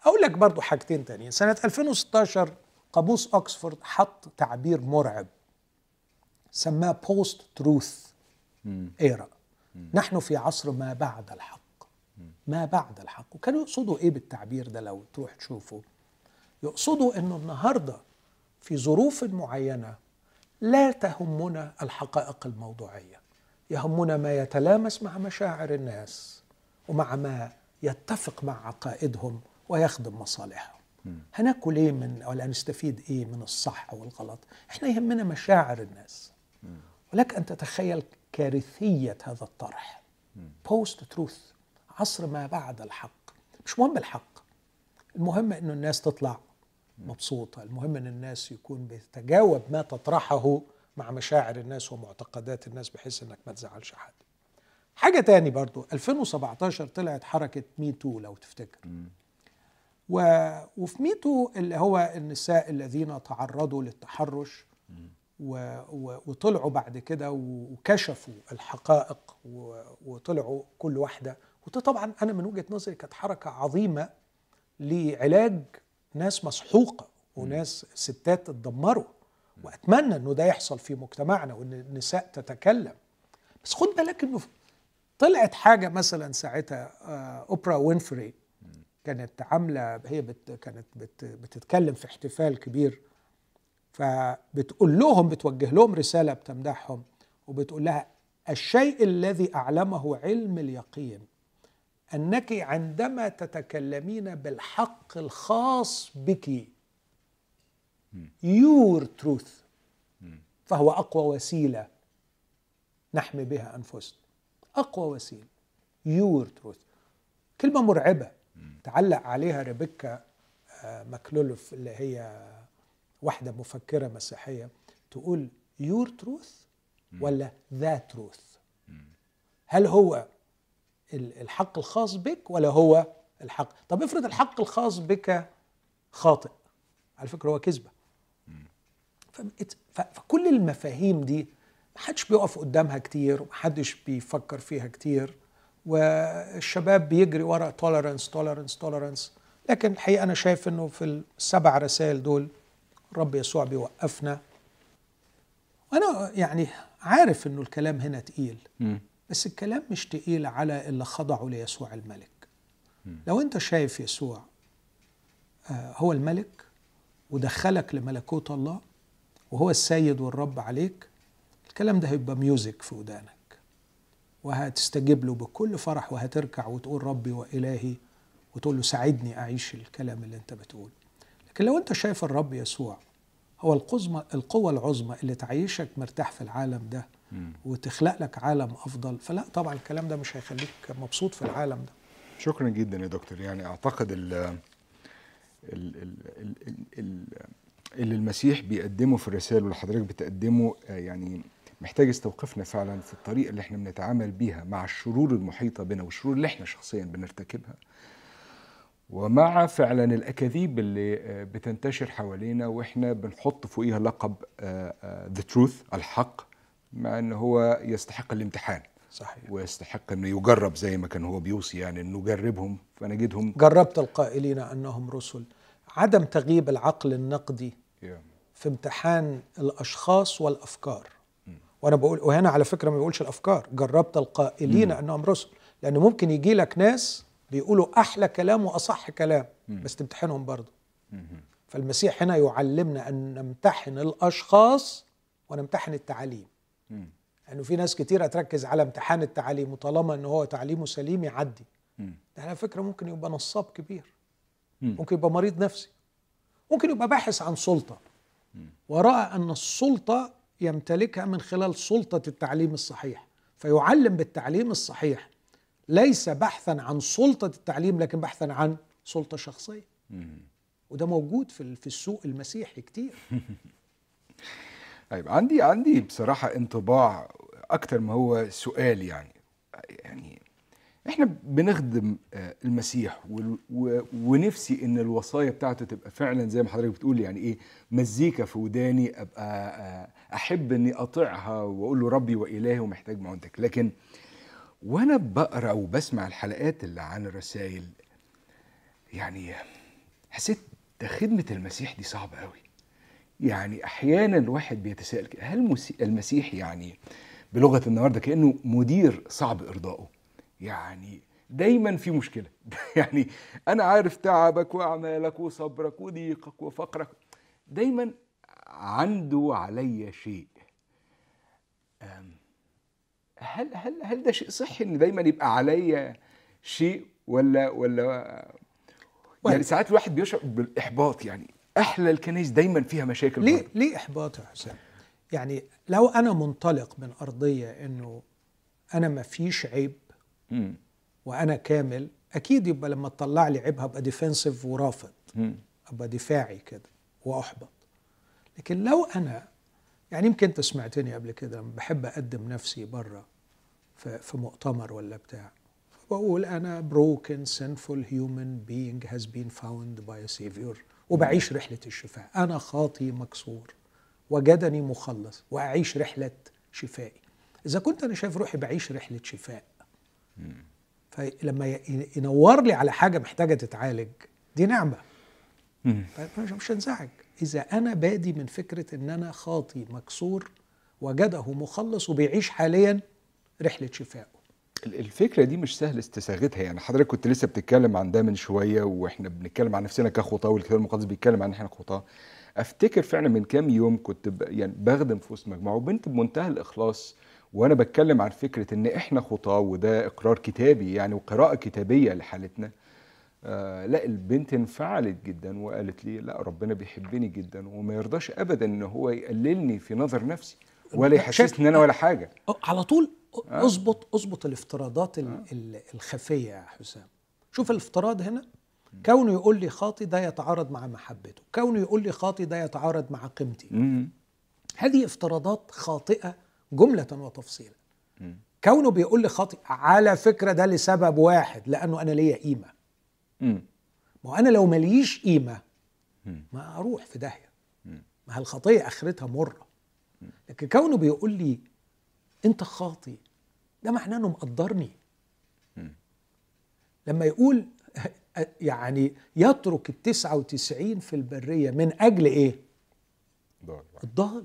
أقول لك برضو حاجتين تانيين. سنة 2016 قاموس اوكسفورد حط تعبير مرعب. سماه post-truth. era نحن في عصر ما بعد الحق. ما بعد الحق. وكانوا يقصدوا إيه بالتعبير ده لو تروح تشوفه؟ يقصدوا إنه النهارده في ظروف معينة لا تهمنا الحقائق الموضوعية. يهمنا ما يتلامس مع مشاعر الناس ومع ما يتفق مع عقائدهم ويخدم مصالحهم. هناكل إيه من ولا هنستفيد إيه من الصح والغلط؟ إحنا يهمنا مشاعر الناس. ولك أن تتخيل كارثية هذا الطرح. بوست تروث عصر ما بعد الحق. مش مهم الحق. المهم إنه الناس تطلع مبسوطة. المهم إن الناس يكون بيتجاوب ما تطرحه مع مشاعر الناس ومعتقدات الناس بحيث إنك ما تزعلش حد. حاجة تاني برضو. 2017 طلعت حركة ميتو لو تفتكر. و... وفي ميتو اللي هو النساء الذين تعرضوا للتحرش. وطلعوا بعد كده وكشفوا الحقائق وطلعوا كل واحدة. وده طبعا أنا من وجهة نظري كانت حركة عظيمة لعلاج ناس مسحوقة وناس ستات اتدمروا. وأتمنى إنه ده يحصل في مجتمعنا وإن النساء تتكلم. بس خد بالك إنه طلعت حاجة مثلا ساعتها آه، أوبرا وينفري كانت عاملة هي بت كانت بت بتتكلم في احتفال كبير فبتقول لهم بتوجه لهم رسالة بتمدحهم وبتقول لها الشيء الذي أعلمه علم اليقين أنك عندما تتكلمين بالحق الخاص بك your truth فهو أقوى وسيلة نحمي بها أنفسنا. أقوى وسيلة your truth كلمة مرعبة تعلق عليها ريبيكا آه، ماكلولوف اللي هي واحدة مفكرة مسيحية تقول your truth ولا the truth هل هو ال- الحق الخاص بك ولا هو الحق؟ طب افرض الحق الخاص بك خاطئ. على فكرة هو ف- فكل المفاهيم دي محدش بيقف قدامها كتير ومحدش بيفكر فيها كتير والشباب بيجري ورا tolerance tolerance tolerance لكن الحقيقة أنا شايف إنه في السبع رسائل دول الرب يسوع بيوقفنا. وأنا يعني عارف إنه الكلام هنا تقيل. بس الكلام مش تقيل على اللي خضعوا ليسوع الملك. لو أنت شايف يسوع آه، هو الملك ودخلك لملكوت الله وهو السيد والرب عليك الكلام ده هيبقى ميوزك في ودانك. وهتستجيب له بكل فرح وهتركع وتقول ربي وإلهي وتقول له ساعدني أعيش الكلام اللي أنت بتقول لكن لو أنت شايف الرب يسوع هو القزمة القوة العظمى اللي تعيشك مرتاح في العالم ده وتخلق لك عالم أفضل فلا طبعا الكلام ده مش هيخليك مبسوط في العالم ده. شكرا جدا يا دكتور. يعني أعتقد ال ال ال ال ال ال اللي المسيح بيقدمه في الرسائل واللي حضرتك بتقدمه آه، يعني محتاج يستوقفنا فعلا في الطريقة اللي إحنا بنتعامل بيها مع الشرور المحيطة بنا والشرور اللي إحنا شخصيا بنرتكبها. ومع فعلا الأكاذيب اللي آه، بتنتشر حوالينا وإحنا بنحط فوقيها لقب ذا تروث الحق مع إن هو يستحق الامتحان. صحيح. ويستحق إنه يجرب زي ما كان هو بيوصي يعني إنه جربهم فنجدهم. جربت القائلين أنهم رسل. عدم تغييب العقل النقدي في امتحان الأشخاص والأفكار. وأنا بقول وهنا على فكرة ما بيقولش الأفكار جربت القائلين أنهم رسل. لأن ممكن يجي لك ناس بيقولوا أحلى كلام وأصح كلام بس تمتحنهم برضه. فالمسيح هنا يعلمنا أن نمتحن الأشخاص ونمتحن التعاليم. لأنه في ناس كتيره تركز على امتحان التعاليم وطالما إن هو تعليمه سليم يعدي. ده على فكرة ممكن يبقى نصاب كبير. مم. ممكن يبقى مريض نفسي. ممكن يبقى باحث عن سلطة. وراى أن السلطة يمتلكها من خلال سلطة التعليم الصحيح. فيعلم بالتعليم الصحيح ليس بحثا عن سلطة التعليم لكن بحثا عن سلطة شخصية. وده موجود في في السوق المسيحي كتير. طيب عندي عندي بصراحة انطباع أكتر ما هو سؤال يعني. يعني إحنا بنخدم آه، المسيح ونفسي إن الوصايا بتاعته تبقى فعلا زي ما حضرتك بتقول يعني إيه مزيكا في وداني أبقى آه، أحب إني أطيعها وأقول له ربي وإلهي ومحتاج معونتك. لكن وأنا بقرأ وبسمع الحلقات اللي عن الرسائل يعني حسيت ده خدمة المسيح دي صعبة قوي يعني أحيانا الواحد بيتساءل هل المسي- المسيح يعني بلغة النهارده كأنه مدير صعب إرضائه؟ يعني دايما في مشكلة. يعني أنا عارف تعبك وأعمالك وصبرك وضيقك وفقرك. دايما عنده علي شيء. هل هل هل ده شيء صحي إن دايما يبقى عليا شيء ولا ولا يعني ساعات الواحد بيشعر بالإحباط يعني أحلى الكنائس دايما فيها مشاكل ليه برضه. ليه إحباط يا حسام يعني لو أنا منطلق من أرضية إنه أنا ما فيش عيب مم. وأنا كامل أكيد يبقى لما تطلع لي عيب هبقى ديفنسيف ورافض مم. ابقى دفاعي كده وأحبط لكن لو أنا يعني يمكن أنت سمعتني قبل كده لما بحب أقدم نفسي بره في, في مؤتمر ولا بتاع. بقول أنا sinful human being has been found by a savior. وبعيش رحلة الشفاء. أنا خاطي مكسور. وجدني مخلص. وأعيش رحلة شفائي. إذا كنت أنا شايف روحي بعيش رحلة شفاء. فلما ينور لي على حاجة محتاجة تتعالج دي نعمة. مش هنزعج. إذا أنا بادي من فكرة إن أنا خاطي مكسور وجده مخلص وبيعيش حاليا رحلة شفائه ال- الفكرة دي مش سهل استساغتها. يعني حضرتك كنت لسه بتتكلم عن ده من شوية وإحنا بنتكلم عن نفسنا كخطاة والكتاب المقدس بيتكلم عن إحنا خطاة. أفتكر فعلا من كام يوم كنت ب... يعني بخدم في وسط مجموعة وبنت بمنتهى الإخلاص وأنا بتكلم عن فكرة إن إحنا خطاة وده إقرار كتابي يعني وقراءة كتابية لحالتنا. آه لا البنت انفعلت جدا وقالت لي لا ربنا بيحبني جدا وما يرضاش ابدا إن هو يقللني في نظر نفسي ولا يحسسني إن أنا ولا حاجة. على طول اظبط أظبط الافتراضات ال- ال- الخفية يا حسام. شوف الافتراض هنا. كونه يقول لي خاطي ده يتعارض مع محبته. كونه يقول لي خاطي ده يتعارض مع قيمتي. هذه افتراضات خاطئة جملة وتفصيلا. كونه بيقول لي خاطي على فكرة ده لسبب واحد لأنه أنا ليا قيمة. ما أنا لو ماليش قيمة ما أروح في داهية. ما الخطية آخرتها مرة. لكن كونه بيقول لي انت خاطي. ده معناه انه مقدرني. لما يقول يعني يترك التسعة وتسعين في البرية من أجل إيه؟ ضال. الضال.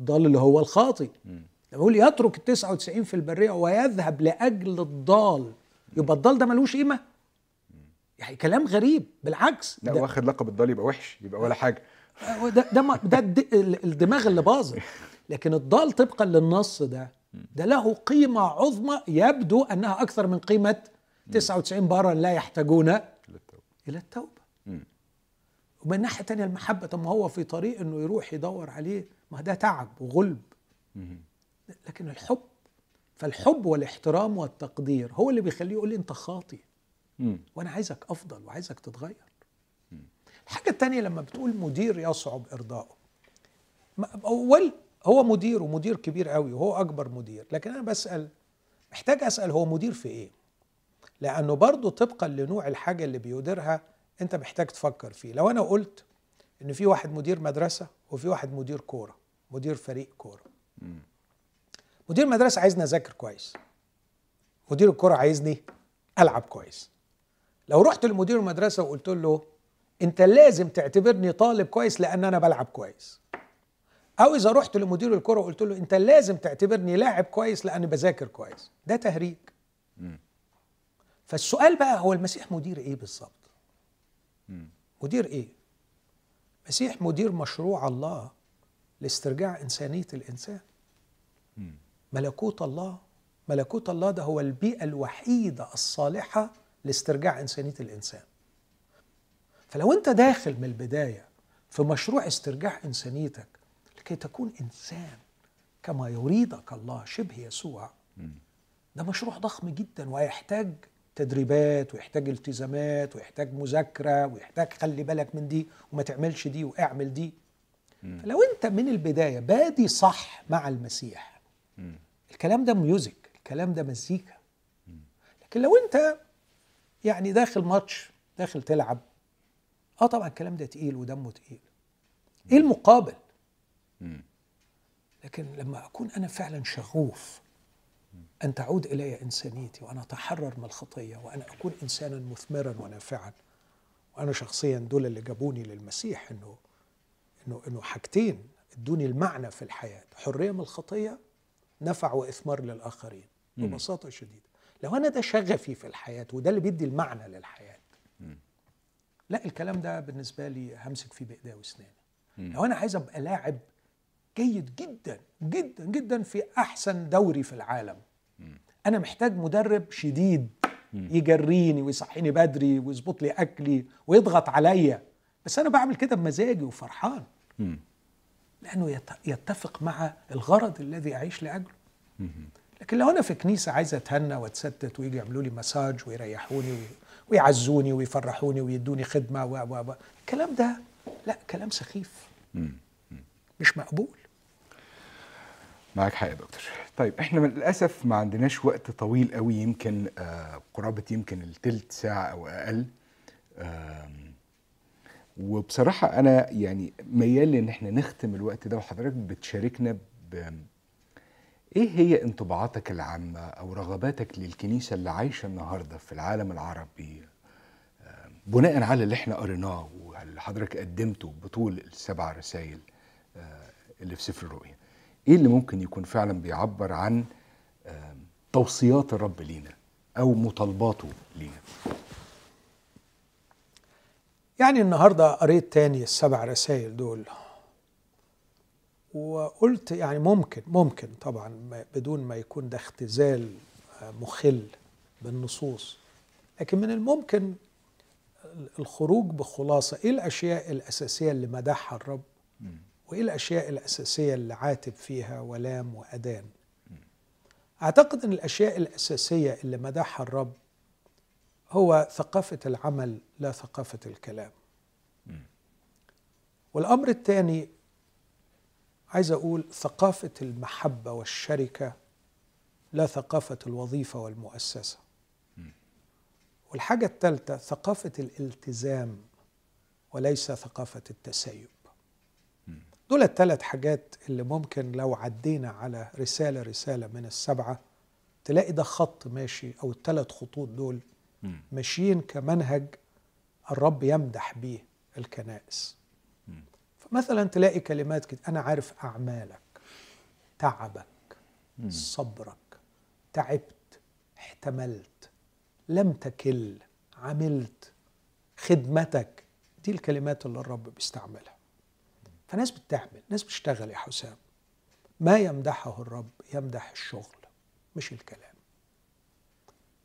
الضال اللي هو الخاطي. لما يقول يترك التسعة وتسعين في البرية ويذهب لأجل الضال يبقى الضال ده ملوش قيمة. يعني كلام غريب. بالعكس لا ده, واخد لقب الضال يبقى وحش يبقى ولا حاجة. ده, ده, ما- ده الد- الدماغ اللي باظت. لكن الضال طبقا للنص ده ده له قيمة عظمى يبدو أنها أكثر من قيمة 99 بارا لا يحتاجون. إلى التوبة. ومن ناحية تانية المحبة طب ما هو في طريق أنه يروح يدور عليه ما ده تعب وغلب. لكن الحب فالحب والاحترام والتقدير هو اللي بيخليه يقول لي أنت خاطي مم. وأنا عايزك أفضل وعايزك تتغير الحاجة التانية لما بتقول مدير يصعب ارضائه ما- أول هو مدير ومدير كبير قوي وهو أكبر مدير لكن أنا بسأل محتاج أسأل هو مدير في إيه؟ لأنه برضه طبقا لنوع الحاجة اللي بيديرها أنت محتاج تفكر فيه. لو أنا قلت إن في واحد مدير مدرسة وفي واحد مدير كورة مدير فريق كورة. مدير مدرسة عايزني اذاكر كويس. مدير الكورة عايزني ألعب كويس. لو رحت لمدير المدرسة وقلت له أنت لازم تعتبرني طالب كويس لأن أنا بلعب كويس. أو إذا رحت لمدير الكرة وقلت له أنت لازم تعتبرني لاعب كويس لأني بذاكر كويس. ده تهريج. فالسؤال بقى هو المسيح مدير إيه بالظبط؟ مدير إيه؟ مسيح مدير مشروع الله لاسترجاع إنسانية الإنسان. ملكوت الله. ملكوت الله ده هو البيئة الوحيدة الصالحة لاسترجاع إنسانية الإنسان. فلو أنت داخل من البداية في مشروع استرجاع إنسانيتك لكي تكون إنسان كما يريدك الله شبه يسوع. ده مشروع ضخم جدا ويحتاج تدريبات ويحتاج التزامات ويحتاج مذاكرة ويحتاج خلي بالك من دي وما تعملش دي واعمل دي. فلو أنت من البداية بادي صح مع المسيح. الكلام ده music الكلام ده مزيكا. لكن لو أنت يعني داخل ماتش داخل تلعب آه طبعا الكلام ده تقيل ودمه تقيل. إيه المقابل؟ لكن لما أكون أنا فعلا شغوف أن تعود إلي إنسانيتي وأن أتحرر من الخطية وأن أكون انسانا مثمرا ونافعا وأنا شخصيا دول اللي جابوني للمسيح إنه إنه إنه حاجتين ادوني المعنى في الحياة حرية من الخطية نفع وإثمار للآخرين ببساطة شديدة. لو أنا ده شغفي في الحياة وده اللي بيدي المعنى للحياة لا الكلام ده بالنسبة لي همسك فيه بإيديا وأسناني. لو أنا عايز أبقى لاعب جيد جدا جدا جدا في أحسن دوري في العالم. أنا محتاج مدرب شديد يجريني ويصحيني بدري ويظبط لي أكلي ويضغط عليا. بس أنا بعمل كده بمزاجي وفرحان. لأنه يت- يتفق مع الغرض الذي أعيش لأجله. لكن لو أنا في كنيسة عايز أتهنى وأتستت ويجي يعملوا لي مساج ويريحوني وي- ويعزوني ويفرحوني ويدوني خدمة و و الكلام ده لا كلام سخيف. مش مقبول. معاك حق يا دكتور. طيب إحنا للأسف ما عندناش وقت طويل قوي يمكن آه قرابة يمكن التلت ساعة أو أقل. آم، وبصراحة أنا يعني ميال إن إحنا نختم الوقت ده وحضرتك بتشاركنا ب إيه هي انطباعاتك العامة أو رغباتك للكنيسة اللي عايشة النهاردة في العالم العربي؟ بناء على اللي إحنا قريناه واللي حضرتك قدمته بطول السبع رسائل آه، اللي في سفر الرؤيا. إيه اللي ممكن يكون فعلا بيعبر عن آه، توصيات الرب لينا أو مطالباته لينا؟ يعني النهارده قريت تاني السبع رسائل دول. وقلت يعني ممكن ممكن طبعا بدون ما يكون ده اختزال آه، مخل بالنصوص. لكن من الممكن الخروج بخلاصة إيه الأشياء الأساسية اللي مدحها الرب؟ وإيه الأشياء الأساسية اللي عاتب فيها ولام وادان أعتقد إن الأشياء الأساسية اللي مدحها الرب هو ثقافة العمل لا ثقافة الكلام. والأمر الثاني عايز أقول ثقافة المحبة والشركة لا ثقافة الوظيفة والمؤسسة. والحاجة الثالثة ثقافة الالتزام وليس ثقافة التسيب. دول الثلاث حاجات اللي ممكن لو عدينا على رسالة رسالة من السبعة تلاقي ده خط ماشي أو الثلاث خطوط دول ماشيين كمنهج الرب يمدح بيه الكنائس. فمثلا تلاقي كلمات كده أنا عارف أعمالك تعبك صبرك تعبت احتملت لم تكل عملت خدمتك دي الكلمات اللي الرب بيستعملها. فناس بتعمل ناس بتشتغل يا حسام. ما يمدحه الرب يمدح الشغل مش الكلام.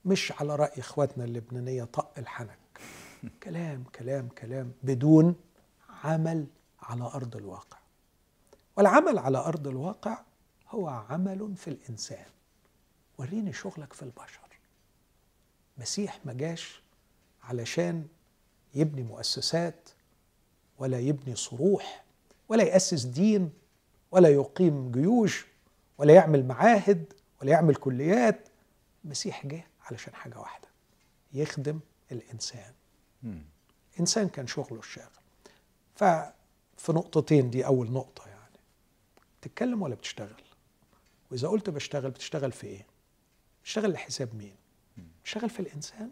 مش على رأي إخواتنا اللبنانية طق الحنك. كلام كلام كلام بدون عمل على أرض الواقع. والعمل على أرض الواقع هو عمل في الإنسان. وريني شغلك في البشر. مسيح ما جاش علشان يبني مؤسسات ولا يبني صروح ولا يأسس دين ولا يقيم جيوش ولا يعمل معاهد ولا يعمل كليات. المسيح جه علشان حاجة واحدة يخدم الإنسان. إنسان كان شغله الشاغل. ففي نقطتين دي أول نقطة يعني. بتتكلم ولا بتشتغل؟ وإذا قلت بشتغل بتشتغل في إيه؟ بتشتغل لحساب مين؟ بتشتغل في الإنسان؟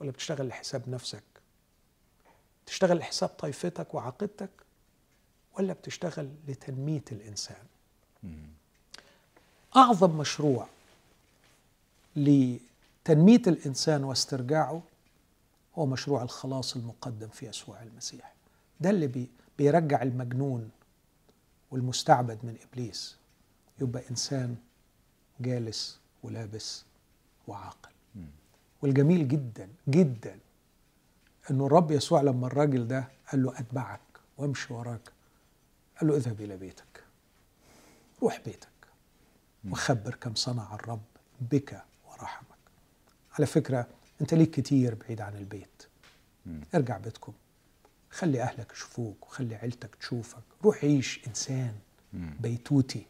ولا بتشتغل لحساب نفسك؟ بتشتغل لحساب طائفتك وعقيدتك ولا بتشتغل لتنمية الإنسان؟ أعظم مشروع لتنمية الإنسان واسترجاعه هو مشروع الخلاص المقدم في يسوع المسيح. ده اللي بي بيرجع المجنون والمستعبد من إبليس. يبقى إنسان جالس ولابس وعاقل. والجميل جدا جدا إنه الرب يسوع لما الراجل ده قال له أتبعك وامشي وراك قال له اذهب إلى بيتك. روح بيتك. وخبر كم صنع الرب بك ورحمك. على فكرة أنت ليك كتير بعيد عن البيت. ارجع بيتكم. خلي أهلك يشوفوك وخلي عيلتك تشوفك. روح عيش إنسان بيتوتي.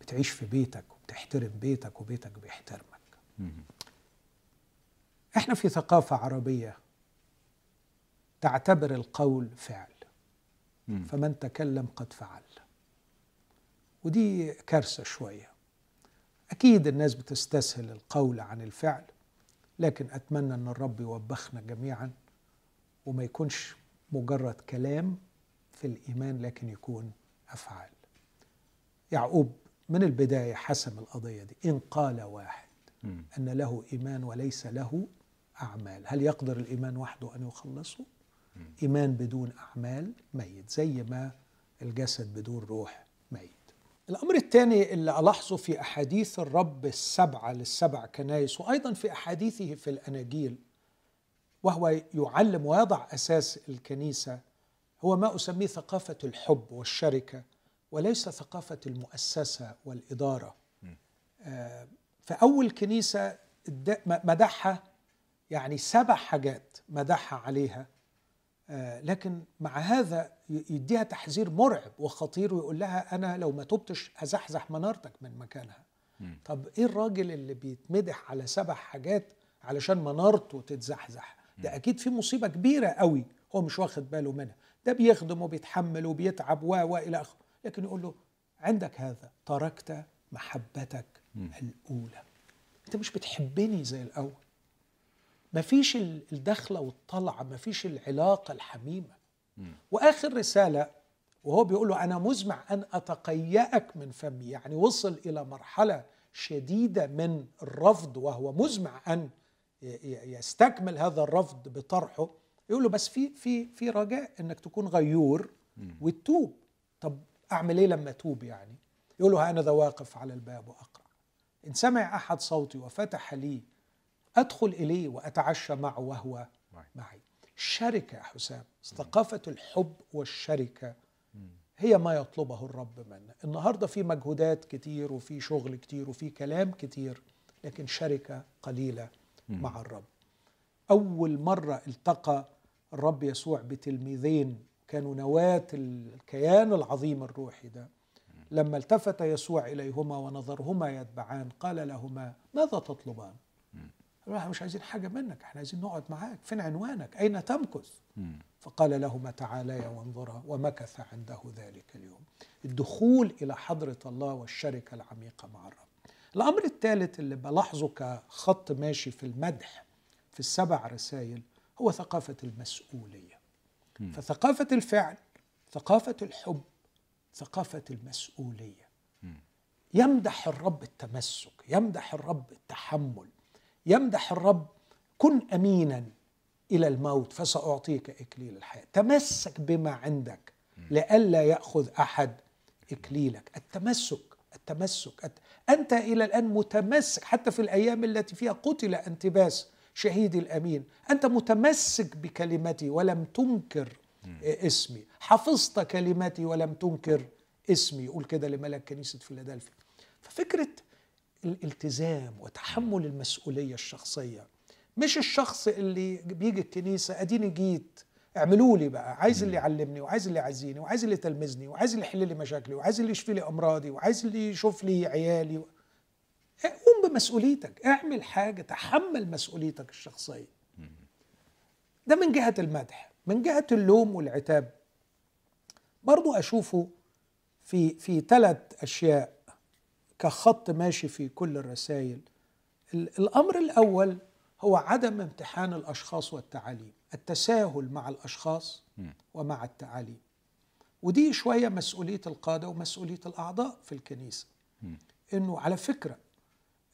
بتعيش في بيتك وبتحترم بيتك وبيتك بيحترمك. إحنا في ثقافة عربية تعتبر القول فعل. فمن تكلم قد فعل. ودي كارثة شوية. أكيد الناس بتستسهل القول عن الفعل لكن أتمنى إن الرب يوبخنا جميعا وما يكونش مجرد كلام في الإيمان لكن يكون أفعال. يعقوب من البداية حسم القضية دي. إن قال واحد أن له إيمان وليس له أعمال. هل يقدر الإيمان وحده أن يخلصه؟ إيمان بدون أعمال ميت زي ما الجسد بدون روح ميت. الأمر الثاني اللي ألاحظه في أحاديث الرب السبعه للسبع كنائس وأيضا في أحاديثه في الأناجيل وهو يعلم ويضع أساس الكنيسة هو ما أسميه ثقافة الحب والشركة وليس ثقافة المؤسسة والإدارة. آه، فأول كنيسة اد- مدحها يعني سبع حاجات مدحها عليها لكن مع هذا يديها تحذير مرعب وخطير ويقول لها أنا لو ما تبتش هزحزح منارتك من مكانها. طب إيه الراجل اللي بيتمدح على سبع حاجات علشان منارته تتزحزح؟ ده أكيد في مصيبة كبيرة قوي هو مش واخد باله منها. ده بيخدم وبيتحمل وبيتعب و والى آخره. لكن يقول له عندك هذا تركت محبتك الأولى. أنت مش بتحبني زي الأول. مفيش الدخلة والطلعة مفيش العلاقة الحميمة. وآخر رسالة وهو بيقول له أنا مزمع أن أتقيأك من فمي. يعني وصل إلى مرحلة شديدة من الرفض وهو مزمع أن يستكمل هذا الرفض بطرحه. يقول له بس في في في رجاء إنك تكون غيور وتتوب. طب أعمل إيه لما أتوب يعني؟ يقول له أنا ذا واقف على الباب واقرع إن سمع أحد صوتي وفتح لي أدخل إليه وأتعشى معه وهو معي. الشركة يا حسام ثقافة الحب والشركة هي ما يطلبه الرب منا. النهارده في مجهودات كتير وفي شغل كتير وفي كلام كتير لكن شركة قليلة مع الرب. أول مرة التقى الرب يسوع بتلميذين كانوا نواة الكيان العظيم الروحي ده. لما التفت يسوع إليهما ونظرهما يتبعان قال لهما ماذا تطلبان؟ إحنا مش عايزين حاجة منك إحنا عايزين نقعد معاك فين عنوانك؟ أين تمكث؟ فقال لهما تعاليا وانظرا ومكث عنده ذلك اليوم. الدخول إلى حضرة الله والشركة العميقة مع الرب. الأمر الثالث اللي بلاحظه كخط ماشي في المدح في السبع رسائل هو ثقافة المسؤولية. فثقافة الفعل ثقافة الحب ثقافة المسؤولية. يمدح الرب التمسك يمدح الرب التحمل. يمدح الرب كن امينا إلى الموت فسأعطيك إكليل الحياة. تمسك بما عندك لئلا يأخذ أحد إكليلك. التمسك التمسك أنت إلى الآن متمسك حتى في الأيام التي فيها قتل انتباس شهيدي الأمين أنت متمسك بكلمتي ولم تنكر اسمي. حفظت كلمتي ولم تنكر اسمي. يقول كده لملك كنيسة فيلادلفيا. ففكرة الالتزام وتحمل المسؤولية الشخصية. مش الشخص اللي بيجي الكنيسة أديني جيت اعملوا لي بقى عايز اللي يعلمني وعايز اللي يعزيني وعايز اللي يتلمذني وعايز اللي يحل لي مشاكلي وعايز اللي يشفي لي أمراضي وعايز اللي يشوف لي عيالي. قوم بمسؤوليتك. اعمل حاجة تحمل مسؤوليتك الشخصية. ده من جهة المدح من جهة اللوم والعتاب. برضو أشوفه في في ثلاث أشياء كخط ماشي في كل الرسائل الأمر الأول هو عدم امتحان الأشخاص والتعاليم التساهل مع الأشخاص ومع التعاليم. ودي شوية مسؤولية القادة ومسؤولية الأعضاء في الكنيسة. إنه على فكرة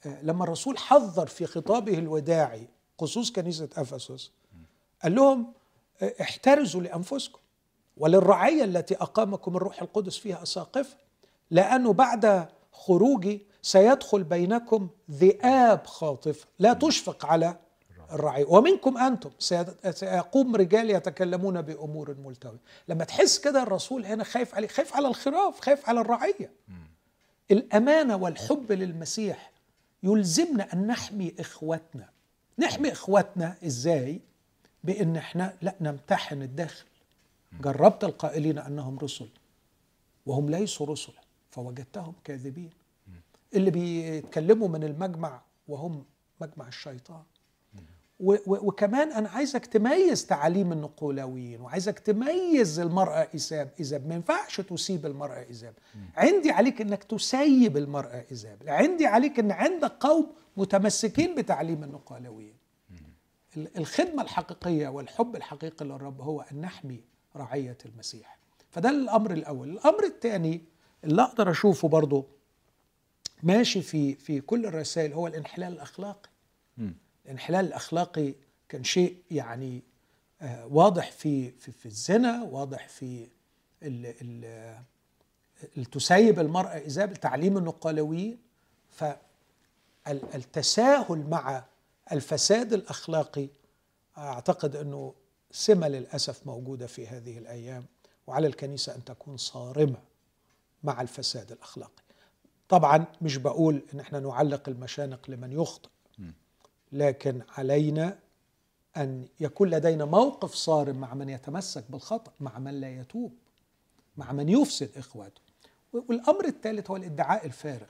آه، لما الرسول حذر في خطابه الوداعي خصوص كنيسة أفسس قال لهم آه، احترزوا لأنفسكم وللرعيه التي أقامكم الروح القدس فيها اساقفه لأنه بعد خروجي سيدخل بينكم ذئاب خاطفة لا تشفق على الرعي. ومنكم أنتم. سيقوم رجال يتكلمون بأمور ملتوية. لما تحس كده الرسول هنا خايف عليه خايف على الخراف خايف على الرعية. الأمانة والحب للمسيح يلزمنا أن نحمي إخوتنا نحمي إخوتنا إزاي؟ بأن إحنا لا نمتحن الداخل. جربت القائلين أنهم رسل وهم ليسوا رسلا فوجدتهم كاذبين. اللي بيتكلموا من المجمع وهم مجمع الشيطان. وكمان أنا عايزك تميز تعاليم النقولويين وعايزك تميز المرأة إيزاب. إيزاب ما ينفعش تسيب المرأة إيزاب. عندي عليك إنك تسيب المرأة إيزاب. عندي عليك إن عندك قوم متمسكين بتعليم النقولويين. الخدمة الحقيقية والحب الحقيقي للرب هو أن نحمي رعية المسيح. فده الأمر الأول. الأمر الثاني اللي أقدر أشوفه برضه ماشي في في كل الرسائل هو الانحلال الأخلاقي. م. الانحلال الأخلاقي كان شيء يعني آه واضح في في, في الزنا واضح في ال ال تسيب المرأة إذا تعليم النقالويين فالتساهل مع الفساد الأخلاقي أعتقد أنه سمة للأسف موجودة في هذه الأيام وعلى الكنيسة أن تكون صارمة. مع الفساد الأخلاقي. طبعا مش بقول إن إحنا نعلق المشانق لمن يخطئ لكن علينا أن يكون لدينا موقف صارم مع من يتمسك بالخطأ مع من لا يتوب مع من يفسد إخواته. والأمر الثالث هو الادعاء الفارغ.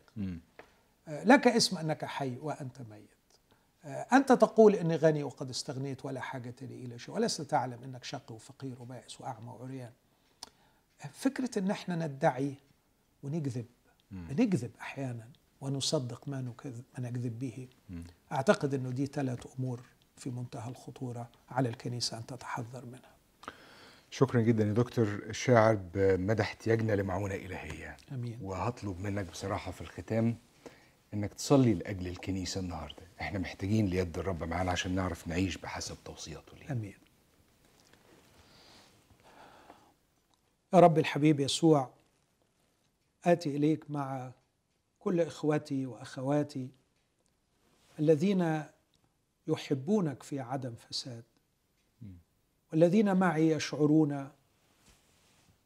آه، لك اسم أنك حي وأنت ميت. آه، أنت تقول إني غني وقد استغنيت ولا حاجة لي إلى شيء ولست تعلم إنك شقي وفقير وبائس وأعمى وعريان. فكرة إن إحنا ندعي ونكذب. بنكذب أحيانا ونصدق ما نكذب ما نكذب به. أعتقد أنه دي ثلاث أمور في منتهى الخطورة على الكنيسة أن تتحذر منها. شكرا جدا يا دكتور الشاعر بمدى احتياجنا لمعونة إلهية. أمين. وهطلب منك بصراحة في الختام إنك تصلي لأجل الكنيسة النهارده. إحنا محتاجين ليد الرب معانا عشان نعرف نعيش بحسب توصياته لينا آمين. يا رب الحبيب يسوع آتي إليك مع كل اخوتي وأخواتي الذين يحبونك في عدم فساد والذين معي يشعرون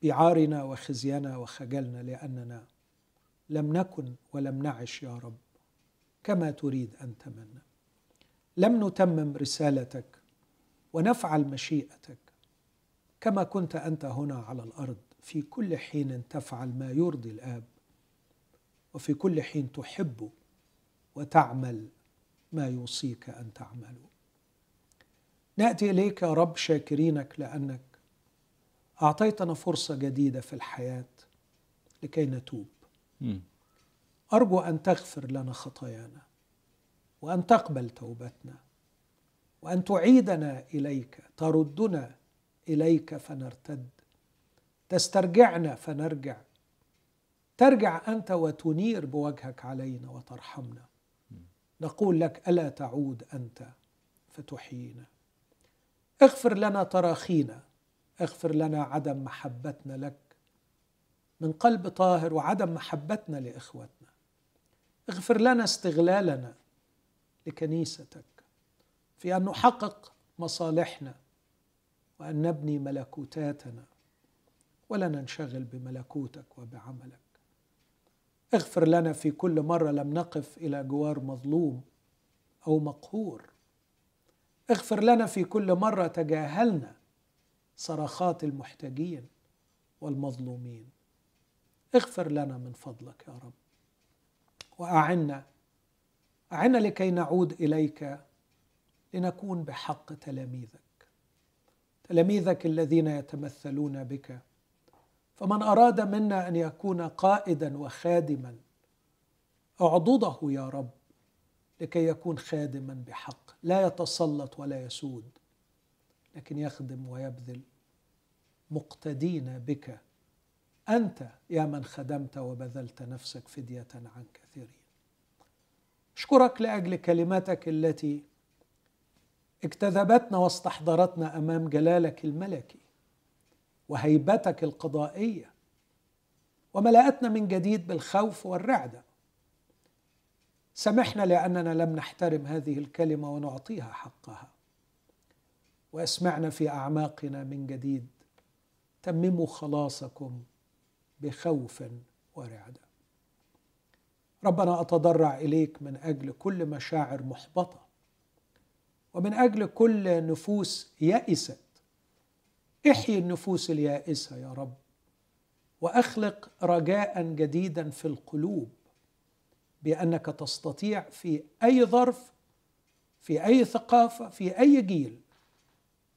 بعارنا وخزينا وخجلنا لأننا لم نكن ولم نعش يا رب كما تريد أن تمنى. لم نتمم رسالتك ونفعل مشيئتك كما كنت أنت هنا على الأرض. في كل حين تفعل ما يرضي الآب وفي كل حين تحب وتعمل ما يوصيك أن تعمله نأتي إليك يا رب شاكرينك لأنك أعطيتنا فرصة جديدة في الحياة لكي نتوب. أرجو أن تغفر لنا خطايانا وأن تقبل توبتنا وأن تعيدنا إليك تردنا إليك فنرتد. تسترجعنا فنرجع. ترجع أنت وتنير بوجهك علينا وترحمنا. نقول لك ألا تعود أنت فتحيينا؟ اغفر لنا تراخينا. اغفر لنا عدم محبتنا لك. من قلب طاهر وعدم محبتنا لإخوتنا. اغفر لنا استغلالنا لكنيستك. في أن نحقق مصالحنا وأن نبني ملكوتاتنا. ولا ننشغل بملكوتك وبعملك. اغفر لنا في كل مرة لم نقف إلى جوار مظلوم أو مقهور. اغفر لنا في كل مرة تجاهلنا صرخات المحتاجين والمظلومين. اغفر لنا من فضلك يا رب. وأعنا أعنا لكي نعود إليك لنكون بحق تلاميذك. تلاميذك الذين يتمثلون بك فمن أراد منا أن يكون قائدا وخادما أعضده يا رب لكي يكون خادما بحق لا يتسلط ولا يسود لكن يخدم ويبذل مقتدين بك. أنت يا من خدمت وبذلت نفسك فدية عن كثيرين. أشكرك لأجل كلماتك التي اجتذبتنا واستحضرتنا أمام جلالك الملكي. وهيبتك القضائية وملأتنا من جديد بالخوف والرعدة. سمحنا لأننا لم نحترم هذه الكلمة ونعطيها حقها. وأسمعنا في أعماقنا من جديد. تمموا خلاصكم بخوف ورعدة. ربنا أتضرع إليك من أجل كل مشاعر محبطة. ومن أجل كل نفوس يئست احيي النفوس اليائسة يا رب وأخلق رجاء جديدا في القلوب بأنك تستطيع في أي ظرف في أي ثقافة في أي جيل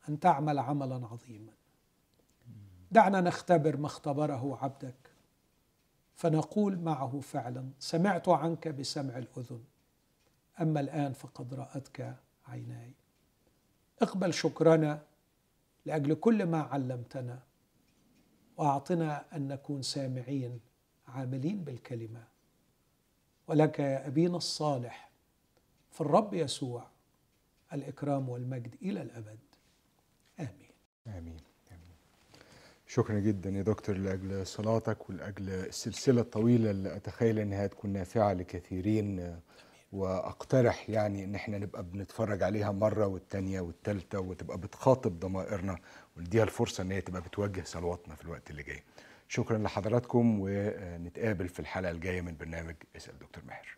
أن تعمل عملا عظيما. دعنا نختبر ما اختبره عبدك فنقول معه فعلا سمعت عنك بسمع الأذن أما الآن فقد رأتك عيناي. اقبل شكرنا لأجل كل ما علمتنا وأعطنا أن نكون سامعين عاملين بالكلمة. ولك يا أبينا الصالح في الرب يسوع الإكرام والمجد إلى الأبد. آمين. آمين. شكرا جدا يا دكتور لأجل صلاتك ولأجل السلسلة الطويلة اللي أتخيل إنها تكون نافعة لكثيرين وأقترح يعني إن إحنا نبقى بنتفرج عليها مرة والتانية والتالتة وتبقى بتخاطب ضمائرنا ونديها الفرصة إن هي تبقى بتوجه صلواتنا في الوقت اللي جاي. شكرا لحضراتكم ونتقابل في الحلقة الجاية من برنامج اسأل دكتور ماهر.